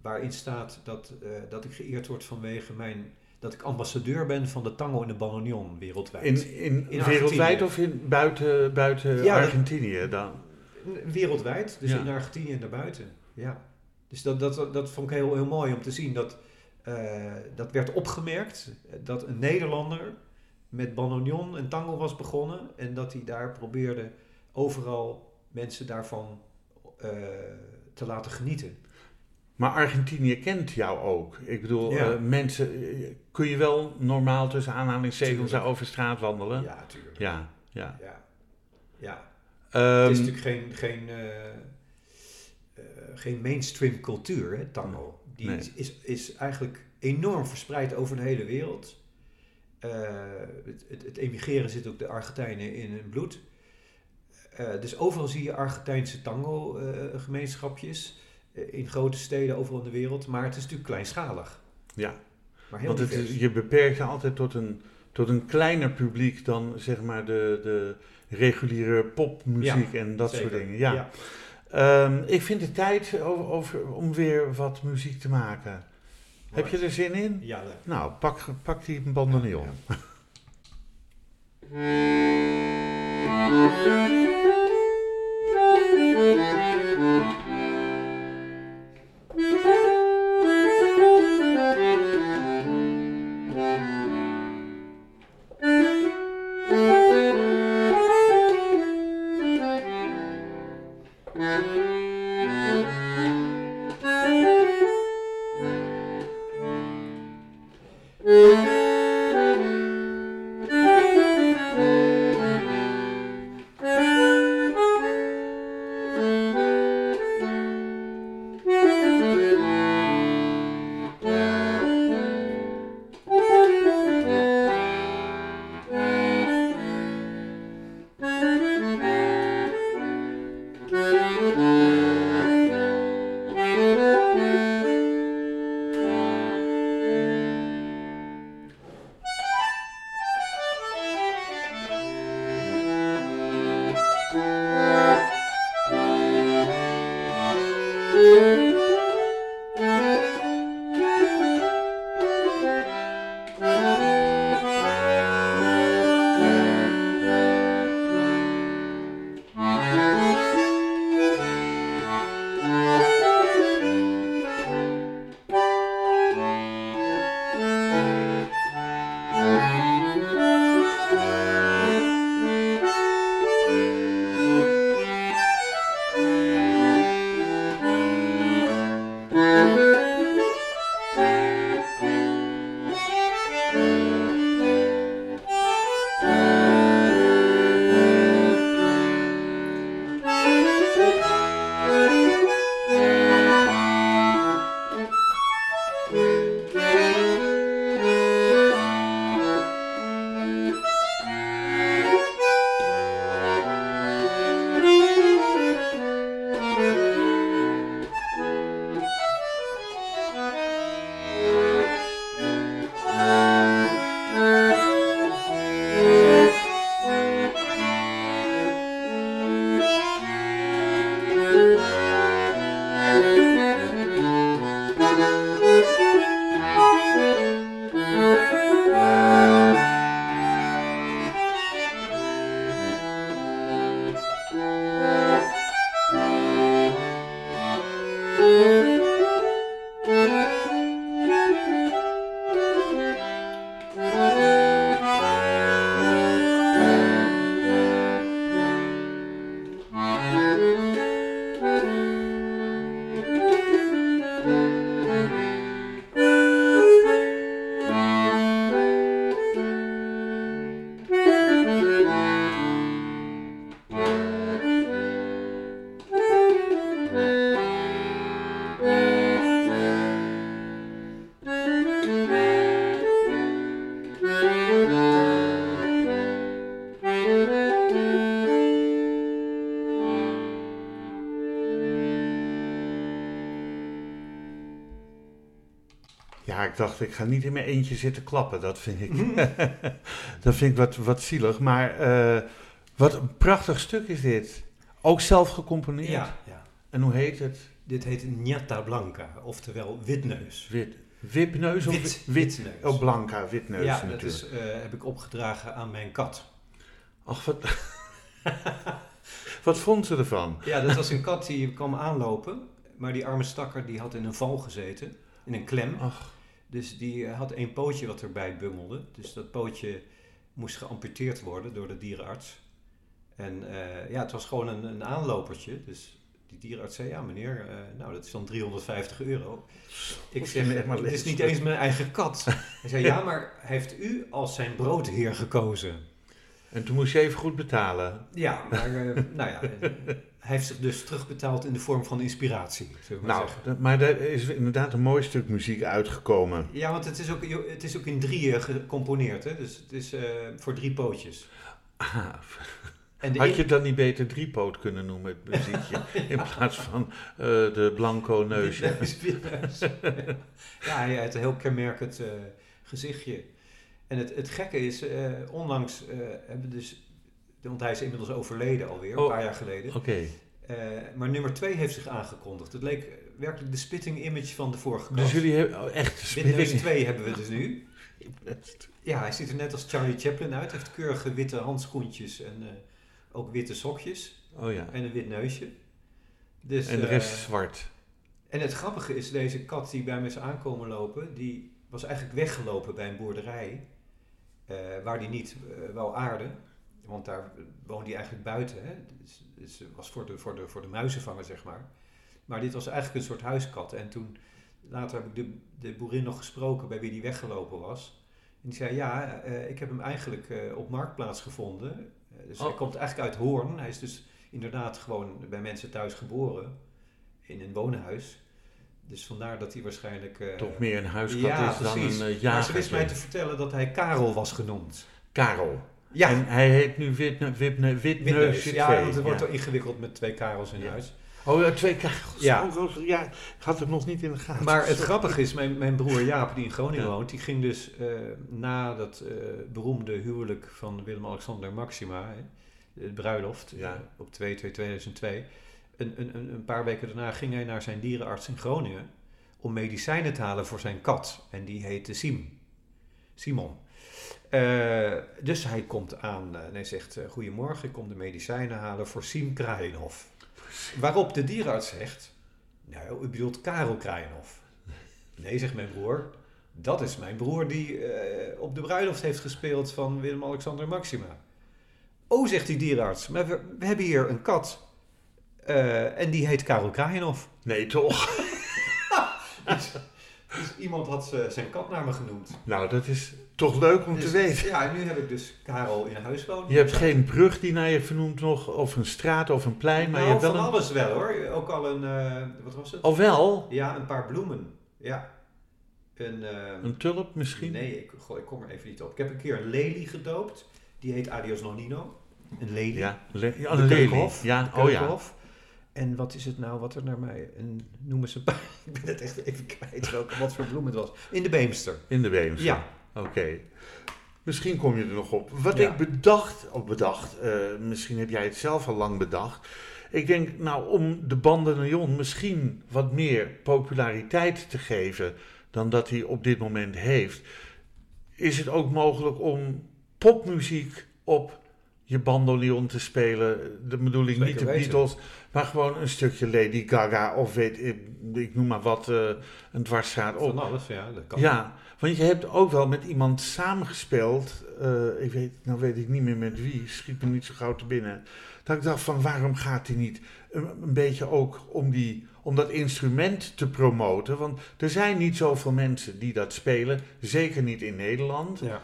Speaker 3: waarin staat dat, dat ik geëerd word vanwege mijn, dat ik ambassadeur ben van de tango en de bandoneon wereldwijd.
Speaker 2: In, in,
Speaker 3: In
Speaker 2: wereldwijd of in, buiten, buiten
Speaker 3: Ja,
Speaker 2: Argentinië dan?
Speaker 3: Wereldwijd, dus
Speaker 2: Ja.
Speaker 3: in Argentinië en daarbuiten. Ja. Dus dat, dat, dat vond ik heel, heel mooi om te zien. Dat, eh, dat werd opgemerkt dat een Nederlander met bandoneon en tango was begonnen. En dat hij daar probeerde overal mensen daarvan eh, te laten genieten.
Speaker 2: Maar Argentinië kent jou ook. Ik bedoel,
Speaker 3: Ja.
Speaker 2: eh, mensen, kun je wel normaal tussen aanhalingstekens
Speaker 3: Tuurlijk.
Speaker 2: over straat wandelen?
Speaker 3: Ja, natuurlijk.
Speaker 2: Ja, ja.
Speaker 3: Ja. ja.
Speaker 2: Ehm,
Speaker 3: het is natuurlijk geen, geen, eh, eh, geen mainstream cultuur, hè, tango. Die
Speaker 2: Nee.
Speaker 3: is, is, is eigenlijk enorm verspreid over de hele wereld. Eh, het, het, het emigreren zit ook de Argentijnen in hun bloed. Dus overal zie je Argentijnse tango-gemeenschapjes. in grote steden overal in de wereld. Maar het is natuurlijk kleinschalig.
Speaker 2: ja,
Speaker 3: Maar heel
Speaker 2: want het is, je beperkt je altijd tot een, tot een kleiner publiek dan zeg maar de, de reguliere popmuziek en dat
Speaker 3: Zeker.
Speaker 2: soort dingen. Ja.
Speaker 3: ja.
Speaker 2: Ehm, ik vind het tijd over, over, om weer wat muziek te maken. Heb je er zin in?
Speaker 3: Ja, leuk.
Speaker 2: Nou, pak, pak die bandoneon. Ja, ik dacht, ik ga niet in mijn eentje zitten klappen. Dat vind ik, dat vind ik wat, wat zielig. Maar eh, wat een prachtig stuk is dit. Ook zelf gecomponeerd.
Speaker 3: Ja, ja.
Speaker 2: En hoe heet het?
Speaker 3: Dit heet Ñata Blanca, oftewel witneus.
Speaker 2: Wit, wipneus of
Speaker 3: Wit-
Speaker 2: wit?
Speaker 3: witneus.
Speaker 2: Oh, blanca, witneus
Speaker 3: ja, dat
Speaker 2: natuurlijk.
Speaker 3: is, eh, heb ik opgedragen aan mijn kat.
Speaker 2: Ach, wat, wat vond ze ervan?
Speaker 3: Ja, dat was een kat die kwam aanlopen, maar die arme stakker die had in een val gezeten, in een klem.
Speaker 2: Ach,
Speaker 3: Dus die eh, had één pootje wat erbij bungelde. Dus dat pootje moest geamputeerd worden door de dierenarts. En eh, ja, het was gewoon een, een aanlopertje. Dus die dierenarts zei, ja meneer, eh, nou dat is dan 350 euro. Ik zeg,
Speaker 2: maar
Speaker 3: het is niet eens mijn eigen kat. Hij zei, ja, maar heeft u als zijn broodheer gekozen?
Speaker 2: en toen moest je even goed betalen.
Speaker 3: Ja, maar nou ja, hij heeft zich dus terugbetaald in de vorm van inspiratie, maar
Speaker 2: Nou, dat- maar er is inderdaad een mooi stuk muziek uitgekomen.
Speaker 3: Ja, want het is ook, het is ook in drieën gecomponeerd, hè? dus het is eh, voor drie pootjes.
Speaker 2: Ah,
Speaker 3: En
Speaker 2: had
Speaker 3: in-
Speaker 2: je het dan niet beter driepoot kunnen noemen, het muziekje, in plaats van eh, de blanco neusje?
Speaker 3: Ja, hij had een heel kenmerkend eh, gezichtje. En het, het gekke is, onlangs hebben dus, want hij is inmiddels overleden alweer,
Speaker 2: Oh.
Speaker 3: een paar jaar geleden.
Speaker 2: Oké,
Speaker 3: Eh, maar nummer 2 heeft zich aangekondigd. Het leek werkelijk de spitting image van de vorige kast.
Speaker 2: Dus jullie hebben oh, echt
Speaker 3: Witneus
Speaker 2: spitting.
Speaker 3: 2 hebben we dus nu. Ja, hij ziet er net als Charlie Chaplin uit. Hij heeft keurige witte handschoentjes en eh, ook witte sokjes.
Speaker 2: Oh ja.
Speaker 3: En een wit neusje. Dus,
Speaker 2: En de
Speaker 3: eh,
Speaker 2: rest is zwart.
Speaker 3: En het grappige is, deze kat die bij me is aankomen lopen, die was eigenlijk weggelopen bij een boerderij. eh, waar die niet eh wou aarden. Want daar woonde hij eigenlijk buiten. Hè? Dus, dus was voor de, voor, de, voor de muizenvanger, zeg maar. Maar dit was eigenlijk een soort huiskat. En toen, later heb ik de, de boerin nog gesproken bij wie die weggelopen was. En die zei, ja, eh, ik heb hem eigenlijk eh, op Marktplaats gevonden. Eh, dus hij
Speaker 2: Oh.
Speaker 3: komt eigenlijk uit Hoorn. Hij is dus inderdaad gewoon bij mensen thuis geboren. In een woonhuis. Dus vandaar dat hij waarschijnlijk...
Speaker 2: Toch meer een huiskat
Speaker 3: ja,
Speaker 2: is dan een uh,
Speaker 3: maar ze wist mij te
Speaker 2: jager.
Speaker 3: vertellen dat hij Karel was genoemd.
Speaker 2: Karel.
Speaker 3: Ja,
Speaker 2: En hij heet nu Witne, Witne,
Speaker 3: Witneus.
Speaker 2: Witneusje
Speaker 3: Ja,
Speaker 2: 2.
Speaker 3: want het wordt toch ingewikkeld met twee Karels in huis.
Speaker 2: Oh ja, twee Karels.
Speaker 3: Ja.
Speaker 2: Oh, ja, ik had het nog niet in de gaten.
Speaker 3: Maar het grappige is, mijn, mijn broer Jaap, die in Groningen
Speaker 2: Ja.
Speaker 3: woont, die ging dus eh, na dat eh, beroemde huwelijk van Willem-Alexander Maxima, hè, de bruiloft,
Speaker 2: Ja.
Speaker 3: eh, op 2-2-2002, een, een, een een paar weken daarna ging hij naar zijn dierenarts in Groningen om medicijnen te halen voor zijn kat. En die heette Sim. Simon. Eh, dus hij komt aan eh, en hij zegt, eh, goedemorgen, ik kom de medicijnen halen voor Siem Kraaienhof. Waarop de dierenarts zegt, nou, u bedoelt Karel Kraaienhof. Nee, zegt mijn broer, dat is mijn broer die eh, op de bruiloft heeft gespeeld van Willem-Alexander Maxima. Oh, zegt die dierenarts, maar we, we hebben hier een kat eh, en die heet Karel Kraaienhof.
Speaker 2: Nee, toch?
Speaker 3: Dus, dus iemand had zijn kat naar me genoemd.
Speaker 2: nou, dat is toch leuk om
Speaker 3: Dus-
Speaker 2: te weten.
Speaker 3: Ja, en nu heb ik dus Karel in huis wonen.
Speaker 2: Je hebt geen brug die naar je vernoemd nog, of een straat of een plein, maar
Speaker 3: nou,
Speaker 2: je hebt wel
Speaker 3: van
Speaker 2: een...
Speaker 3: alles wel hoor. Ook al een, eh, wat was het?
Speaker 2: Al wel?
Speaker 3: Ja, een paar bloemen. Ja. Een, eh,
Speaker 2: Een tulp misschien?
Speaker 3: Nee, ik, goh, ik kom er even niet op. Ik heb een keer een lelie gedoopt. Die heet Adios Nonino. Een lelie.
Speaker 2: Ja, le- ja, een lelie. Ja, oh ja.
Speaker 3: En wat is het nou wat er naar mij... Een, noemen ze... ik ben het echt even kwijt welke, wat voor bloem het was. In de Beemster.
Speaker 2: In de Beemster.
Speaker 3: Ja.
Speaker 2: Oké. Misschien kom je er nog op. Wat
Speaker 3: Ja.
Speaker 2: ik bedacht, of bedacht, eh, misschien heb jij het zelf al lang bedacht. Ik denk, nou, om de bandoneon misschien wat meer populariteit te geven dan dat hij op dit moment heeft, is het ook mogelijk om popmuziek op je bandoneon te spelen. De bedoeling niet de. Beatles, maar gewoon een stukje Lady Gaga of weet ik, ik noem maar wat, eh, een dwarsstraat op.
Speaker 3: Van alles, ja. Dat kan.
Speaker 2: Ja, want je hebt ook wel met iemand samengespeeld. eh, ik weet, nou weet ik niet meer met wie, schiet me niet zo gauw te binnen. Dat ik dacht van waarom gaat hij niet een, een beetje ook om, die, om dat instrument te promoten? Want er zijn niet zoveel mensen die dat spelen, zeker niet in Nederland.
Speaker 3: Ja.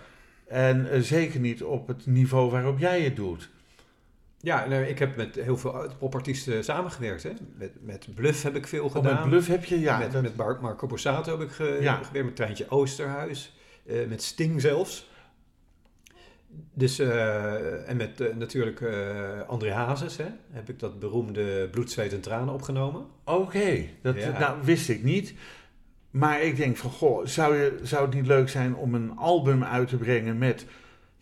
Speaker 2: En eh, zeker niet op het niveau waarop jij het doet.
Speaker 3: Ja, nou, ik heb met heel veel popartiesten samengewerkt. Hè? Met, met Bluff heb ik veel
Speaker 2: Op
Speaker 3: gedaan.
Speaker 2: met Bluff heb je, ja.
Speaker 3: met,
Speaker 2: dat-
Speaker 3: met Mar- Marco Borsato heb ik ge-
Speaker 2: Ja.
Speaker 3: gewerkt. Met Treintje Oosterhuis. eh, met Sting zelfs. Dus, eh, en met natuurlijk André Hazes hè, heb ik dat beroemde Bloed, Zweet en Tranen opgenomen.
Speaker 2: Oké, dat
Speaker 3: Ja.
Speaker 2: nou, wist ik niet. Maar ik denk van, goh, zou, je, zou het niet leuk zijn om een album uit te brengen met,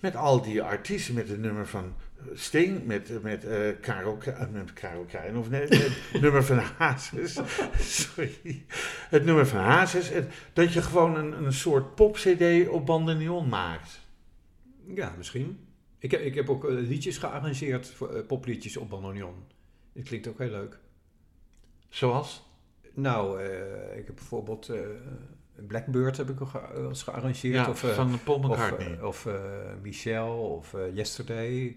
Speaker 2: met al die artiesten, met het nummer van Sting, met, met, eh Karel, K- eh, met Karel Krijn, of nee, het nummer van Hazes, sorry, het nummer van Hazes, het- dat je gewoon een, een soort pop-cd op bandoneon maakt.
Speaker 3: Ja, misschien. Ik heb, ik heb ook eh, liedjes gearrangeerd, voor, eh, popliedjes op bandoneon. Dat klinkt ook heel leuk.
Speaker 2: Zoals?
Speaker 3: Nou, eh, ik heb bijvoorbeeld eh, Blackbird heb ik wel eens gearrangeerd.
Speaker 2: Ja,
Speaker 3: of, eh,
Speaker 2: van Paul
Speaker 3: Of,
Speaker 2: McCartney.
Speaker 3: eh, of eh, Michel, of eh, Yesterday.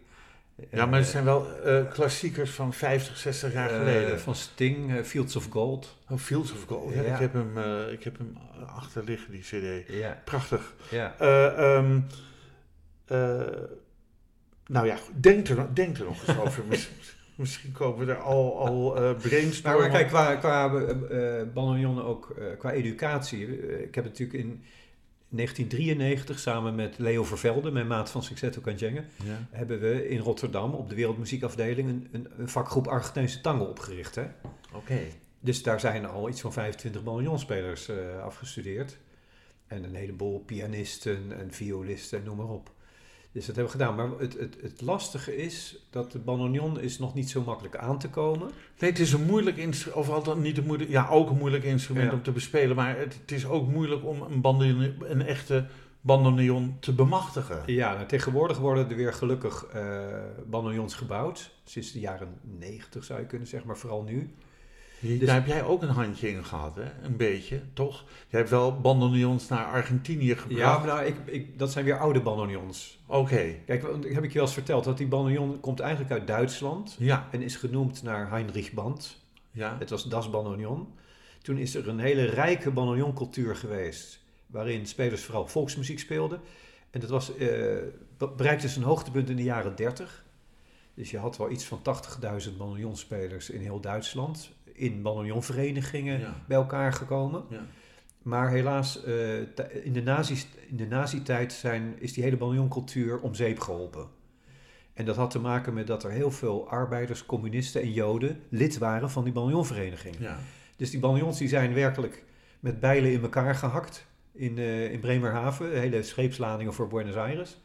Speaker 2: ja, maar het zijn wel eh, klassiekers van 50, 60 jaar
Speaker 3: Eh,
Speaker 2: geleden.
Speaker 3: van Sting, eh, Fields of Gold.
Speaker 2: Oh, Fields of Gold. Ja,
Speaker 3: Ja.
Speaker 2: Ik, heb hem, eh, ik heb hem achter liggen, die cd.
Speaker 3: Ja,
Speaker 2: Prachtig.
Speaker 3: ja.
Speaker 2: Eh, ehm, eh, nou ja, denk er, denk er nog eens over. Miss- Misschien komen we er al, al
Speaker 3: Maar,
Speaker 2: brainstormen.
Speaker 3: maar kijk, qua, qua bandoneon ook, qua educatie. ik heb natuurlijk in 1993 samen met Leo Vervelde, mijn maat van Successto Kanjengen,
Speaker 2: Ja.
Speaker 3: hebben we in Rotterdam op de Wereldmuziekafdeling een, een, een vakgroep Argentijnse tango opgericht. Hè?
Speaker 2: Oké.
Speaker 3: Dus daar zijn al iets van 25 banjonspelers eh afgestudeerd. En een heleboel pianisten en violisten en noem maar op. Dus dat hebben we gedaan. Maar het, het, het lastige is dat de bandoneon is nog niet zo makkelijk aan te komen.
Speaker 2: Nee, het is een moeilijk instrument, of althans niet een moeilijk, ja ook een moeilijk instrument
Speaker 3: Ja.
Speaker 2: om te bespelen, maar het, het is ook moeilijk om een, een echte bandoneon te bemachtigen.
Speaker 3: Ja, nou, tegenwoordig worden er weer gelukkig bandoneons gebouwd. Sinds de jaren 90 zou je kunnen zeggen, maar vooral nu. Dus-
Speaker 2: Daar heb jij ook een handje in gehad, hè? Een beetje, toch? Jij hebt wel bandoneons naar Argentinië gebracht.
Speaker 3: Ja, maar nou, ik, ik, dat zijn weer oude bandoneons.
Speaker 2: Oké,
Speaker 3: Kijk, want heb ik je wel eens verteld dat die bandoneon komt eigenlijk uit Duitsland
Speaker 2: ja,
Speaker 3: en is genoemd naar Heinrich Band.
Speaker 2: ja.
Speaker 3: Het was Das Bandoneon. Toen is er een hele rijke bandoneoncultuur geweest, waarin spelers vooral volksmuziek speelden. En dat was, be- bereikte zijn hoogtepunt in de jaren 30. Dus je had wel iets van 80.000 bandoneonspelers in heel Duitsland, in bandoneonverenigingen
Speaker 2: Ja.
Speaker 3: bij elkaar gekomen.
Speaker 2: Ja.
Speaker 3: Maar helaas, eh, in de in de nazi-tijd zijn, is die hele bandoneoncultuur om zeep geholpen. En dat had te maken met dat er heel veel arbeiders, communisten en joden lid waren van die bandoneonvereniging.
Speaker 2: ja.
Speaker 3: Dus die bandoneons die zijn werkelijk met bijlen in elkaar gehakt in, eh, in Bremerhaven. Hele scheepsladingen voor Buenos Aires.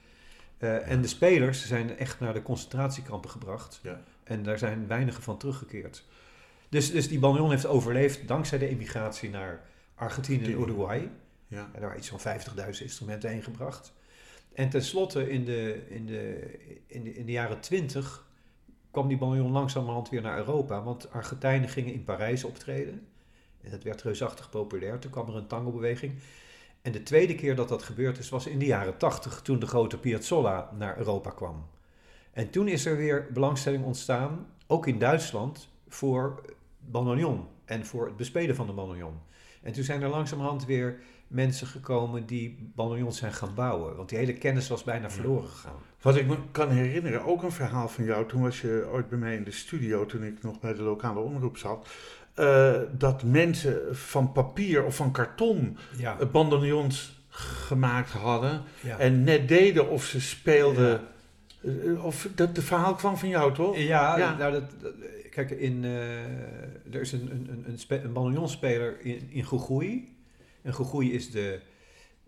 Speaker 3: Eh, En de spelers zijn echt naar de concentratiekampen gebracht.
Speaker 2: Ja.
Speaker 3: En daar zijn weinigen van teruggekeerd. Dus, dus die bandoneon heeft overleefd dankzij de emigratie naar Argentinië en Uruguay.
Speaker 2: ja.
Speaker 3: En daar waren iets van 50.000 instrumenten heen gebracht. En tenslotte in de, in de, in de, in de jaren 20 kwam die bandoneon langzamerhand weer naar Europa. Want Argentijnen gingen in Parijs optreden. En dat werd reusachtig populair. Toen kwam er een tangobeweging. En de tweede keer dat dat gebeurd is, was in de jaren 80, toen de grote Piazzolla naar Europa kwam. En toen is er weer belangstelling ontstaan, ook in Duitsland, voor bandoneon en voor het bespelen van de bandoneon. En toen zijn er langzamerhand weer mensen gekomen die bandoneons zijn gaan bouwen. Want die hele kennis was bijna verloren gegaan.
Speaker 2: Wat ik me kan herinneren, ook een verhaal van jou. Toen was je ooit bij mij in de studio, toen ik nog bij de lokale omroep zat. eh, dat mensen van papier of van karton
Speaker 3: Ja,
Speaker 2: eh, bandoneons gemaakt hadden.
Speaker 3: ja.
Speaker 2: En net deden of ze speelden. Eh, Of dat de verhaal kwam van jou, toch?
Speaker 3: Ja,
Speaker 2: Ja.
Speaker 3: Nou, dat, dat- kijk, in, eh, er is een, een, een, een, spe- een bandoneonspeler in, in Jujuy. En Jujuy is de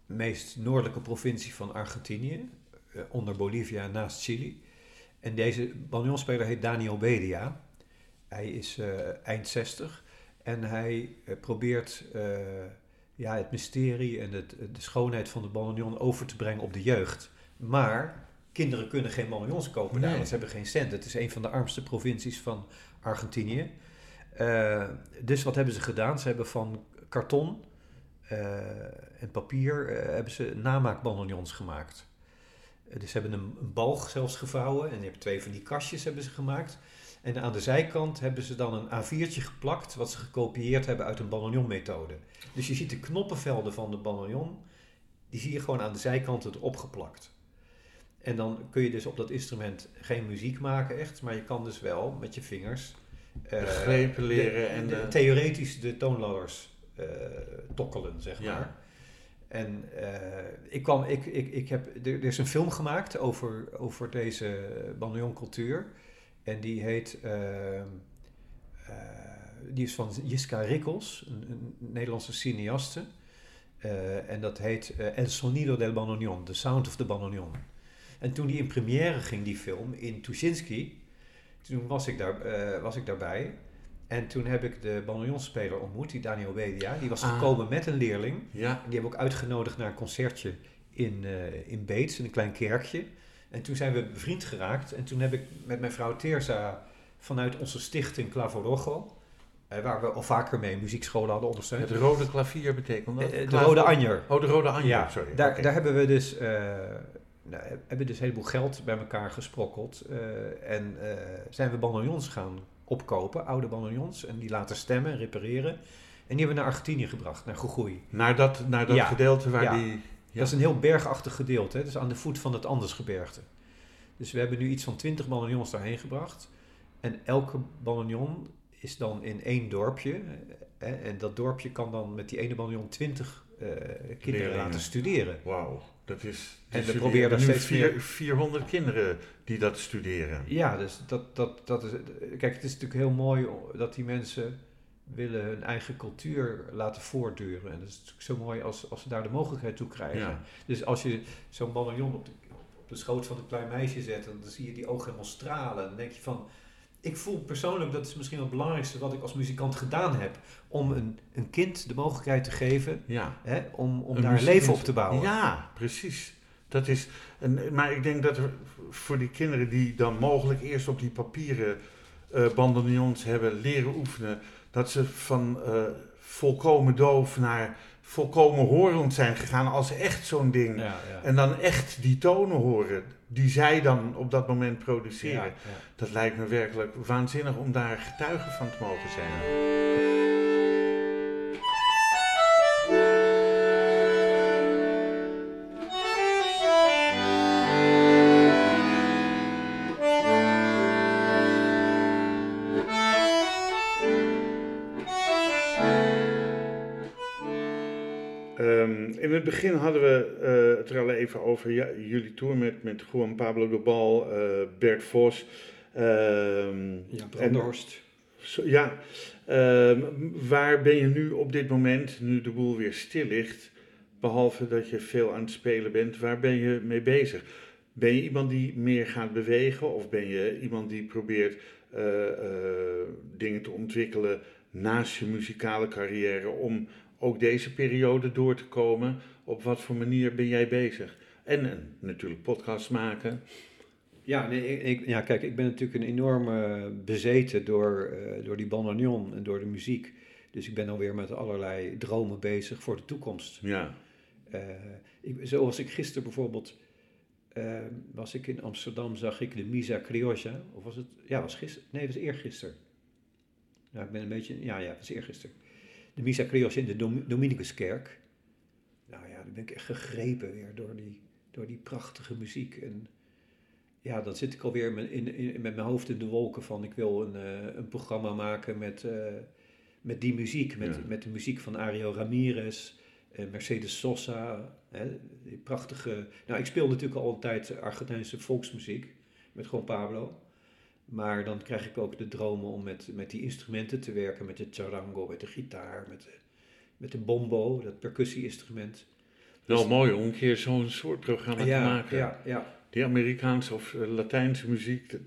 Speaker 3: meest noordelijke provincie van Argentinië, eh, onder Bolivia naast Chili. En deze bandoneonspeler heet Daniel Bedia. Hij is eh, eind 60 en hij probeert ja, het mysterie en het, de schoonheid van de bandoneon over te brengen op de jeugd. Maar kinderen kunnen geen bandoneons kopen daar, want ze hebben geen cent. Het is een van de armste provincies van Argentinië. Eh, dus wat hebben ze gedaan? Ze hebben van karton eh, en papier eh, hebben ze namaakbandoneons gemaakt. Dus ze hebben een, een balg zelfs gevouwen en je twee van die kastjes hebben ze gemaakt. En aan de zijkant hebben ze dan een A4'tje geplakt, wat ze gekopieerd hebben uit een bandoneonmethode. Dus je ziet de knoppenvelden van de bandoneon, die zie je gewoon aan de zijkanten erop geplakt. En dan kun je dus op dat instrument geen muziek maken echt, maar je kan dus wel met je vingers... eh,
Speaker 2: grepen leren en
Speaker 3: de-
Speaker 2: de-
Speaker 3: theoretisch de toonladders eh, tokkelen, zeg
Speaker 2: Ja.
Speaker 3: maar. En eh, ik kwam, ik, ik, ik heb, er, er is een film gemaakt over, over deze bandoneoncultuur. En die heet, die is van Jiska Rikkels, een, een Nederlandse cineaste. En dat heet El Sonido del Bandoneon, The Sound of the Bandoneon. En toen die in première ging, die film, in Tuschinski, toen was ik, daar, eh, was ik daarbij. En toen heb ik de bandoneonspeler ontmoet, die Daniel Bedia. Die was
Speaker 2: Ah.
Speaker 3: gekomen met een leerling.
Speaker 2: Ja.
Speaker 3: Die hebben we ook uitgenodigd naar een concertje in, eh, in Beets, in een klein kerkje. En toen zijn we bevriend geraakt. En toen heb ik met mijn vrouw Teersa vanuit onze stichting Clavo Rojo, eh, waar we al vaker mee muziekscholen hadden ondersteund.
Speaker 2: Het rode klavier betekent dat?
Speaker 3: De Rode Anjer.
Speaker 2: Oh, de rode anjer,
Speaker 3: Ja,
Speaker 2: sorry.
Speaker 3: daar, daar hebben we dus, nou, hebben dus een heleboel geld bij elkaar gesprokkeld. eh, en eh, zijn we bandoneons gaan opkopen, oude bandoneons. En die laten stemmen en repareren. En die hebben we naar Argentinië gebracht, naar Jujuy.
Speaker 2: Naar dat, naar dat
Speaker 3: Ja.
Speaker 2: gedeelte waar
Speaker 3: Ja.
Speaker 2: die... Ja.
Speaker 3: Dat is een heel bergachtig gedeelte, hè? dus aan de voet van het Andesgebergte. Dus we hebben nu iets van 20 bandoneons daarheen gebracht. En elke bandoneon is dan in één dorpje. Hè? En dat dorpje kan dan met die ene bandoneon 20 eh, kinderen
Speaker 2: Leerlingen.
Speaker 3: laten studeren.
Speaker 2: Wauw, dat is...
Speaker 3: En we proberen er
Speaker 2: nu
Speaker 3: steeds
Speaker 2: vier-
Speaker 3: meer-
Speaker 2: 400 kinderen die dat studeren.
Speaker 3: Ja, dus dat, dat, dat is. Kijk, het is natuurlijk heel mooi dat die mensen willen hun eigen cultuur laten voortduren. En dat is natuurlijk zo mooi als, als ze daar de mogelijkheid toe krijgen.
Speaker 2: Ja.
Speaker 3: Dus als je zo'n bandoneon op de, op de schoot van een klein meisje zet en dan zie je die ogen helemaal stralen. Dan denk je van, ik voel persoonlijk, dat is misschien wel het belangrijkste wat ik als muzikant gedaan heb, om een, een kind de mogelijkheid te geven
Speaker 2: Ja.
Speaker 3: hè, om, om
Speaker 2: Een
Speaker 3: daar
Speaker 2: muziek-
Speaker 3: leven op te bouwen.
Speaker 2: Ja, precies. Dat is, een, maar ik denk dat er voor die kinderen die dan mogelijk eerst op die papieren eh bandoneons hebben leren oefenen, dat ze van eh, volkomen doof naar volkomen horend zijn gegaan als echt zo'n ding.
Speaker 3: Ja, ja.
Speaker 2: En dan echt die tonen horen die zij dan op dat moment produceren.
Speaker 3: Ja.
Speaker 2: Dat lijkt me werkelijk waanzinnig om daar getuige van te mogen zijn. Hadden we eh, het er al even over ja, jullie tour met, met Juan Pablo de Bal, eh, Bert Vos. ehm,
Speaker 3: Ja, Branderhorst.
Speaker 2: ja, ehm, waar ben je nu op dit moment, nu de boel weer stil ligt, behalve dat je veel aan het spelen bent, waar ben je mee bezig? Ben je iemand die meer gaat bewegen of ben je iemand die probeert eh, eh, dingen te ontwikkelen naast je muzikale carrière om ook deze periode door te komen? Op wat voor manier ben jij bezig? En, en natuurlijk podcasts maken.
Speaker 3: Ja, nee, ik, ja, kijk, ik ben natuurlijk een enorme bezeten door, eh, door die bandoneon en door de muziek. Dus ik ben alweer met allerlei dromen bezig voor de toekomst.
Speaker 2: Ja,
Speaker 3: Eh, ik, zoals ik gisteren bijvoorbeeld, eh, was ik in Amsterdam, zag ik de Misa Criolla. Of was het, ja, was gisteren, nee, was eergisteren. Nou, ik ben een beetje, ja, ja, was eergisteren. De Misa Criolla in de Dom- Dominicuskerk. Nou ja, dan ben ik echt gegrepen weer door die, door die prachtige muziek. En ja, dan zit ik alweer met, in, in, met mijn hoofd in de wolken van ik wil een, eh, een programma maken met, eh, met die muziek. Met,
Speaker 2: Ja.
Speaker 3: met de muziek van Ario Ramirez, eh, Mercedes Sosa. Hè, die prachtige... Nou, ik speel natuurlijk al een tijd Argentijnse volksmuziek met Juan Pablo. Maar dan krijg ik ook de dromen om met, met die instrumenten te werken. Met de charango, met de gitaar, met de, met de bombo, dat percussie-instrument.
Speaker 2: wel
Speaker 3: Dus-
Speaker 2: mooi om een keer zo'n soort programma te maken.
Speaker 3: ja, ja.
Speaker 2: Die Amerikaanse of eh, Latijnse muziek, dat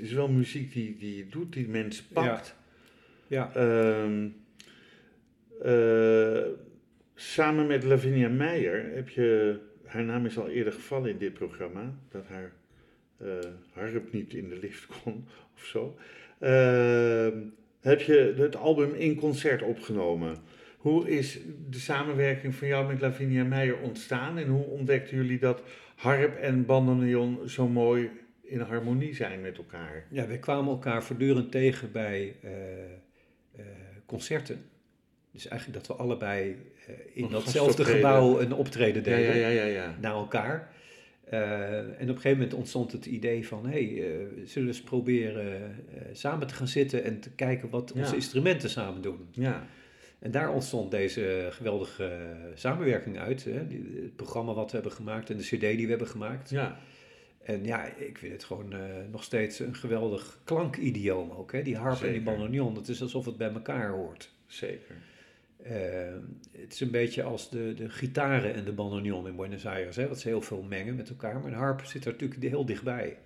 Speaker 2: is wel muziek die, die je doet, die mensen pakt.
Speaker 3: ja.
Speaker 2: Ehm, eh, samen met Lavinia Meijer heb je, haar naam is al eerder gevallen in dit programma, dat haar harp niet in de lift kon of zo. Ehm, heb je het album in concert opgenomen? Hoe is de samenwerking van jou met Lavinia Meijer ontstaan en hoe ontdekten jullie dat harp en bandoneon zo mooi in harmonie zijn met elkaar?
Speaker 3: Ja, wij kwamen elkaar voortdurend tegen bij eh, eh, concerten. Dus eigenlijk dat we allebei eh, in datzelfde gebouw een optreden deden
Speaker 2: ja, ja, ja. ja.
Speaker 3: naar elkaar. Eh, en op een gegeven moment ontstond het idee van, hé, hey, eh, zullen we eens proberen eh, samen te gaan zitten en te kijken wat onze instrumenten samen doen.
Speaker 2: ja.
Speaker 3: En daar ontstond deze geweldige samenwerking uit. Hè? Het programma wat we hebben gemaakt en de cd die we hebben gemaakt.
Speaker 2: ja.
Speaker 3: En ja, ik vind het gewoon nog steeds een geweldig klankidioom ook. Hè? Die harp en die bandoneon, het is alsof het bij elkaar hoort.
Speaker 2: Zeker.
Speaker 3: Eh, het is een beetje als de, de gitaren en de bandoneon in Buenos Aires. Hè? Dat ze heel veel mengen met elkaar. Maar de harp zit er natuurlijk heel dichtbij.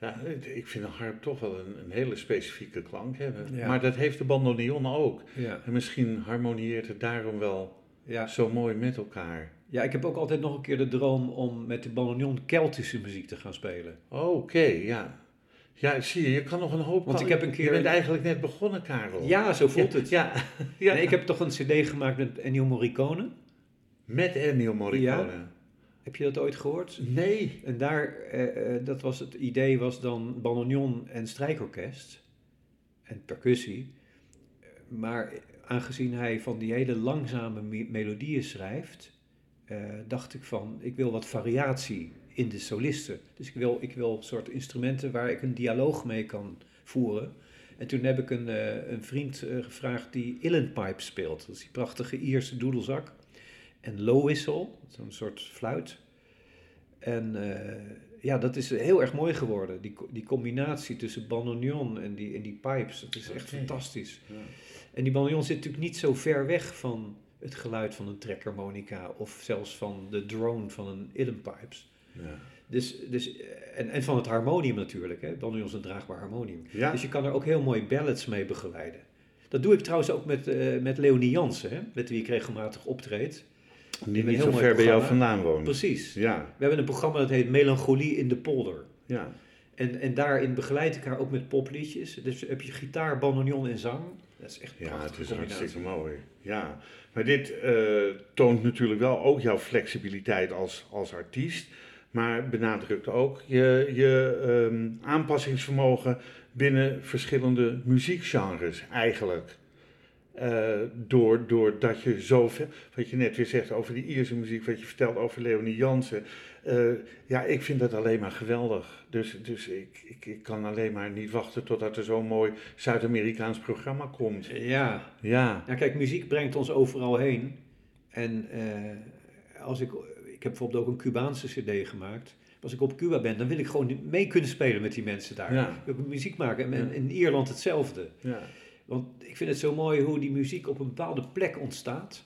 Speaker 2: Ja, ik vind een harp toch wel een, een hele specifieke klank hebben.
Speaker 3: Ja.
Speaker 2: Maar dat heeft de bandoneon ook.
Speaker 3: Ja.
Speaker 2: En misschien harmonieert het daarom wel
Speaker 3: Ja.
Speaker 2: zo mooi met elkaar.
Speaker 3: ja, ik heb ook altijd nog een keer de droom om met de bandoneon Keltische muziek te gaan spelen.
Speaker 2: Oké, ja. Ja, zie je, je kan nog een hoop...
Speaker 3: Want ik heb een keer-
Speaker 2: Je bent eigenlijk net begonnen, Karel.
Speaker 3: Ja, zo voelt
Speaker 2: Ja,
Speaker 3: het.
Speaker 2: Ja, ja.
Speaker 3: Nee, ik heb toch een cd gemaakt met Ennio Morricone.
Speaker 2: Met Ennio Morricone.
Speaker 3: Heb je dat ooit gehoord?
Speaker 2: Nee.
Speaker 3: En daar, eh, eh, dat was het idee was dan bandoneon en strijkorkest en percussie. Maar aangezien hij van die hele langzame me- melodieën schrijft, eh, dacht ik van, ik wil wat variatie in de solisten. Dus ik wil, ik wil soort instrumenten waar ik een dialoog mee kan voeren. En toen heb ik een, eh, een vriend eh, gevraagd die Illenpipe speelt. Dat is die prachtige Ierse doedelzak. En low whistle, zo'n soort fluit. En eh, ja, dat is heel erg mooi geworden. Die, die combinatie tussen bandoneon en die, en die pipes, dat is echt fantastisch.
Speaker 2: Ja.
Speaker 3: En die bandoneon zit natuurlijk niet zo ver weg van het geluid van een trekharmonica of zelfs van de drone van een Illenpipes.
Speaker 2: Ja.
Speaker 3: Dus, dus, eh, en, en van het harmonium natuurlijk, hè? dan is een draagbaar harmonium.
Speaker 2: Ja.
Speaker 3: Dus je kan er ook heel mooi ballads mee begeleiden. Dat doe ik trouwens ook met, eh, met Leonie Jansen, hè? met wie ik regelmatig optreed.
Speaker 2: Die niet zo ver bij jou vandaan woont.
Speaker 3: Precies.
Speaker 2: Ja,
Speaker 3: We hebben een programma dat heet Melancholie in de polder.
Speaker 2: ja.
Speaker 3: En, en daarin begeleid ik haar ook met popliedjes. Dus heb je gitaar, bandoneon en zang. Dat is echt een
Speaker 2: Ja, het is hartstikke mooi. Ja, maar dit eh, toont natuurlijk wel ook jouw flexibiliteit als, als artiest. Maar benadrukt ook je, je ehm, aanpassingsvermogen binnen verschillende muziekgenres eigenlijk. Eh, door, doordat je zoveel, wat je net weer zegt over die Ierse muziek, wat je vertelt over Leonie Jansen. Eh, ja, ik vind dat alleen maar geweldig. Dus, dus ik, ik, ik kan alleen maar niet wachten totdat er zo'n mooi Zuid-Amerikaans programma komt.
Speaker 3: Ja.
Speaker 2: Ja,
Speaker 3: ja, kijk, muziek brengt ons overal heen. En eh, als ik, ik heb bijvoorbeeld ook een Cubaanse cd gemaakt. Als ik op Cuba ben, dan wil ik gewoon mee kunnen spelen met die mensen daar.
Speaker 2: Ja.
Speaker 3: Ik wil muziek maken. En in Ierland hetzelfde.
Speaker 2: ja.
Speaker 3: Want ik vind het zo mooi hoe die muziek op een bepaalde plek ontstaat.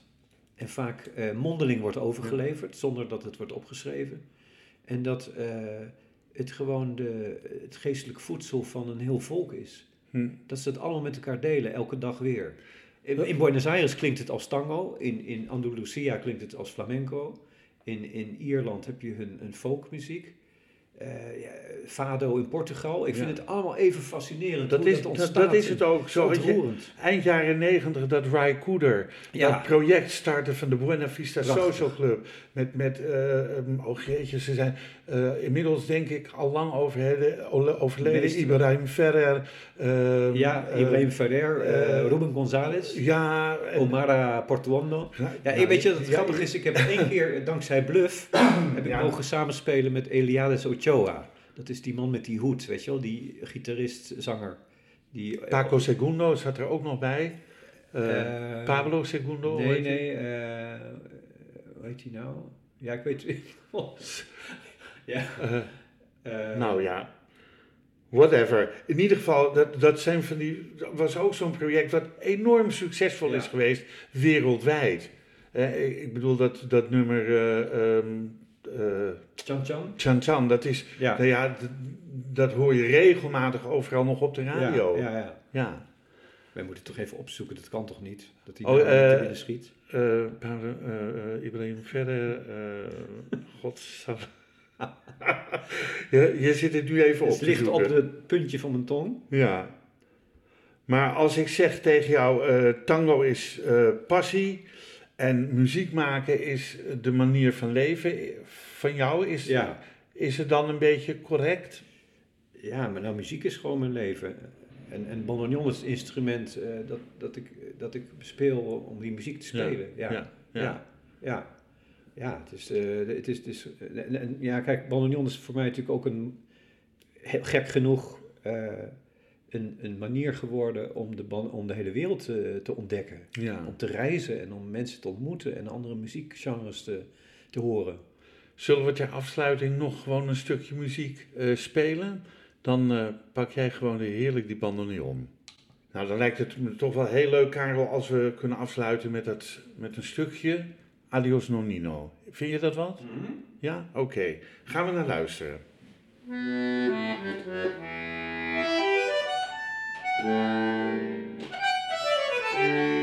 Speaker 3: En vaak eh, mondeling wordt overgeleverd, zonder dat het wordt opgeschreven. En dat eh, het gewoon de, het geestelijk voedsel van een heel volk is.
Speaker 2: Hm.
Speaker 3: Dat ze het allemaal met elkaar delen, elke dag weer. In, in Buenos Aires klinkt het als tango, in, in Andalusia klinkt het als flamenco. In, in Ierland heb je hun, hun folkmuziek. Eh, ja, Fado in Portugal. Ik vind
Speaker 2: Ja.
Speaker 3: het allemaal even fascinerend
Speaker 2: Dat is,
Speaker 3: dat
Speaker 2: dat, dat is het ook. Zo, je, eind jaren negentig, dat Ry Cooder,
Speaker 3: Ja.
Speaker 2: dat project startte van de Buena Vista
Speaker 3: Prachtig.
Speaker 2: Social Club. Met, met eh, um, oh jeetje, ze zijn eh, inmiddels denk ik al lang overleden. Ibrahim Ferrer. ehm,
Speaker 3: Ja,
Speaker 2: eh,
Speaker 3: Ibrahim Ferrer, eh,
Speaker 2: eh,
Speaker 3: Ruben González,
Speaker 2: Ja, en-
Speaker 3: Omara Portuondo.
Speaker 2: Ja, nou,
Speaker 3: weet je, dat het grappig is, ik heb één keer, eh, dankzij Bluff, heb ik mogen samenspelen met Eliades Ochoa. Dat is die man met die hoed, weet je wel, die gitarist, zanger. Die, eh,
Speaker 2: Paco Segundo zat er ook nog bij. Eh,
Speaker 3: eh,
Speaker 2: Pablo Segundo.
Speaker 3: Nee, nee, hoe heet hij nou? Ja, ik weet Ja.
Speaker 2: Eh,
Speaker 3: eh,
Speaker 2: Nou ja, whatever. In ieder geval, dat, dat zijn van die, dat was ook zo'n project wat enorm succesvol
Speaker 3: Ja.
Speaker 2: is geweest wereldwijd. Eh, ik, bedoel dat, dat nummer eh ehm, eh,
Speaker 3: Chan Chan?
Speaker 2: Chan Chan, dat is,
Speaker 3: Ja.
Speaker 2: nou ja, dat hoor je regelmatig overal nog op de radio.
Speaker 3: Ja, ja, ja.
Speaker 2: Ja.
Speaker 3: Wij moeten het toch even opzoeken, dat kan toch niet? Dat die
Speaker 2: Oh,
Speaker 3: niet
Speaker 2: eh,
Speaker 3: binnen schiet.
Speaker 2: Eh, eh, eh, Ibrahim Verder, uh, godsam. je, je zit het nu even op
Speaker 3: Het ligt op het puntje van mijn tong.
Speaker 2: Ja. Maar als ik zeg tegen jou, eh, tango is eh, passie en muziek maken is de manier van leven van jou, is,
Speaker 3: Ja.
Speaker 2: is het dan een beetje correct?
Speaker 3: Ja, maar nou, muziek is gewoon mijn leven. En, en bandoneon is het instrument eh, dat, dat, ik, dat ik speel om die muziek te spelen. Ja, ja,
Speaker 2: ja.
Speaker 3: ja. ja. Ja, het is, eh, het is, het is en, en ja, kijk, bandoneon is voor mij natuurlijk ook een, gek genoeg, eh, een, een manier geworden om de, om de hele wereld te, te ontdekken.
Speaker 2: Ja.
Speaker 3: Om te reizen en om mensen te ontmoeten en andere muziekgenres te, te horen.
Speaker 2: Zullen we ter afsluiting nog gewoon een stukje muziek eh, spelen? Dan eh, pak jij gewoon weer heerlijk die bandoneon. Nou, dan lijkt het me toch wel heel leuk, Karel, als we kunnen afsluiten met, dat, met een stukje Adios Nonino. Vind je dat wat? Ja? Oké. Gaan we naar luisteren.
Speaker 4: Thank you.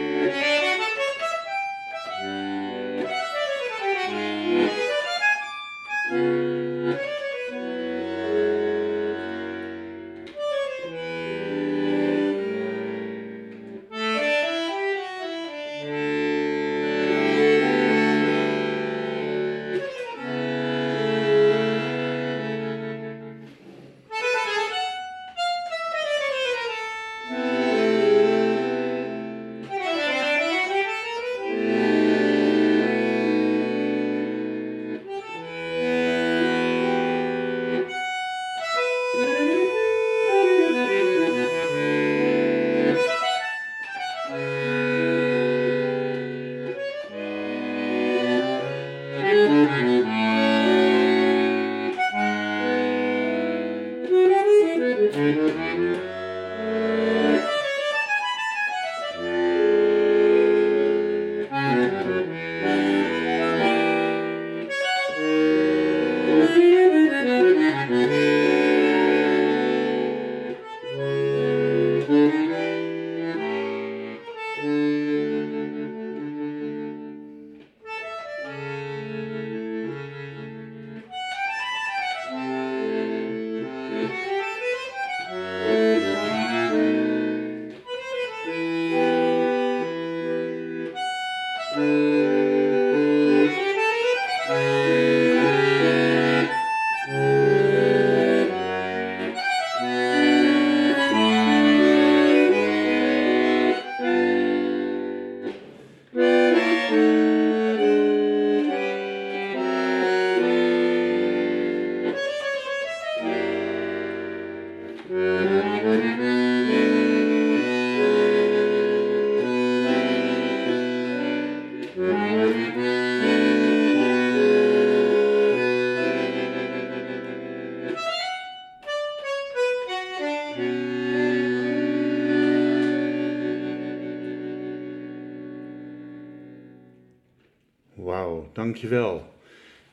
Speaker 2: Dankjewel.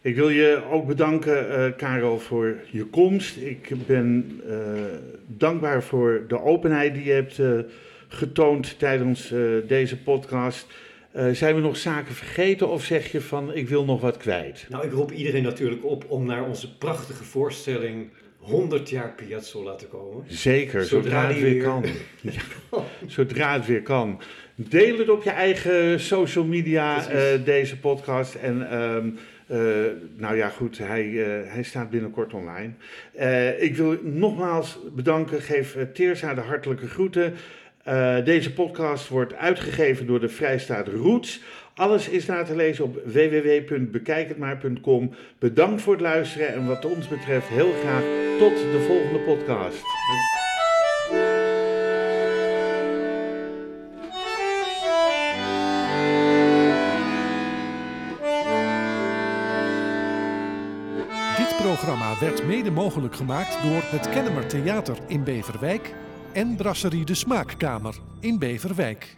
Speaker 2: Ik wil je ook bedanken, uh, Karel, voor je komst. Ik ben uh, dankbaar voor de openheid die je hebt uh, getoond tijdens deze podcast. zijn we nog zaken vergeten of zeg je van ik wil nog wat kwijt?
Speaker 3: Nou, ik roep iedereen natuurlijk op om naar onze prachtige voorstelling 100 jaar Piazzolla te komen.
Speaker 2: Zeker, zodra, het weer, kan. ja, zodra het weer kan. Deel het op je eigen social media, uh, deze podcast. En um, uh, nou ja, goed, hij, uh, hij staat binnenkort online. ik wil nogmaals bedanken. Geef Teersa de hartelijke groeten. deze podcast wordt uitgegeven door de Vrijstaat Roots. Alles is na te lezen op www.bekijkhetmaar.com. Bedankt voor het luisteren en wat ons betreft heel graag tot de volgende podcast.
Speaker 1: Werd mede mogelijk gemaakt door het Kennemer Theater in Beverwijk en Brasserie de Smaakkamer in Beverwijk.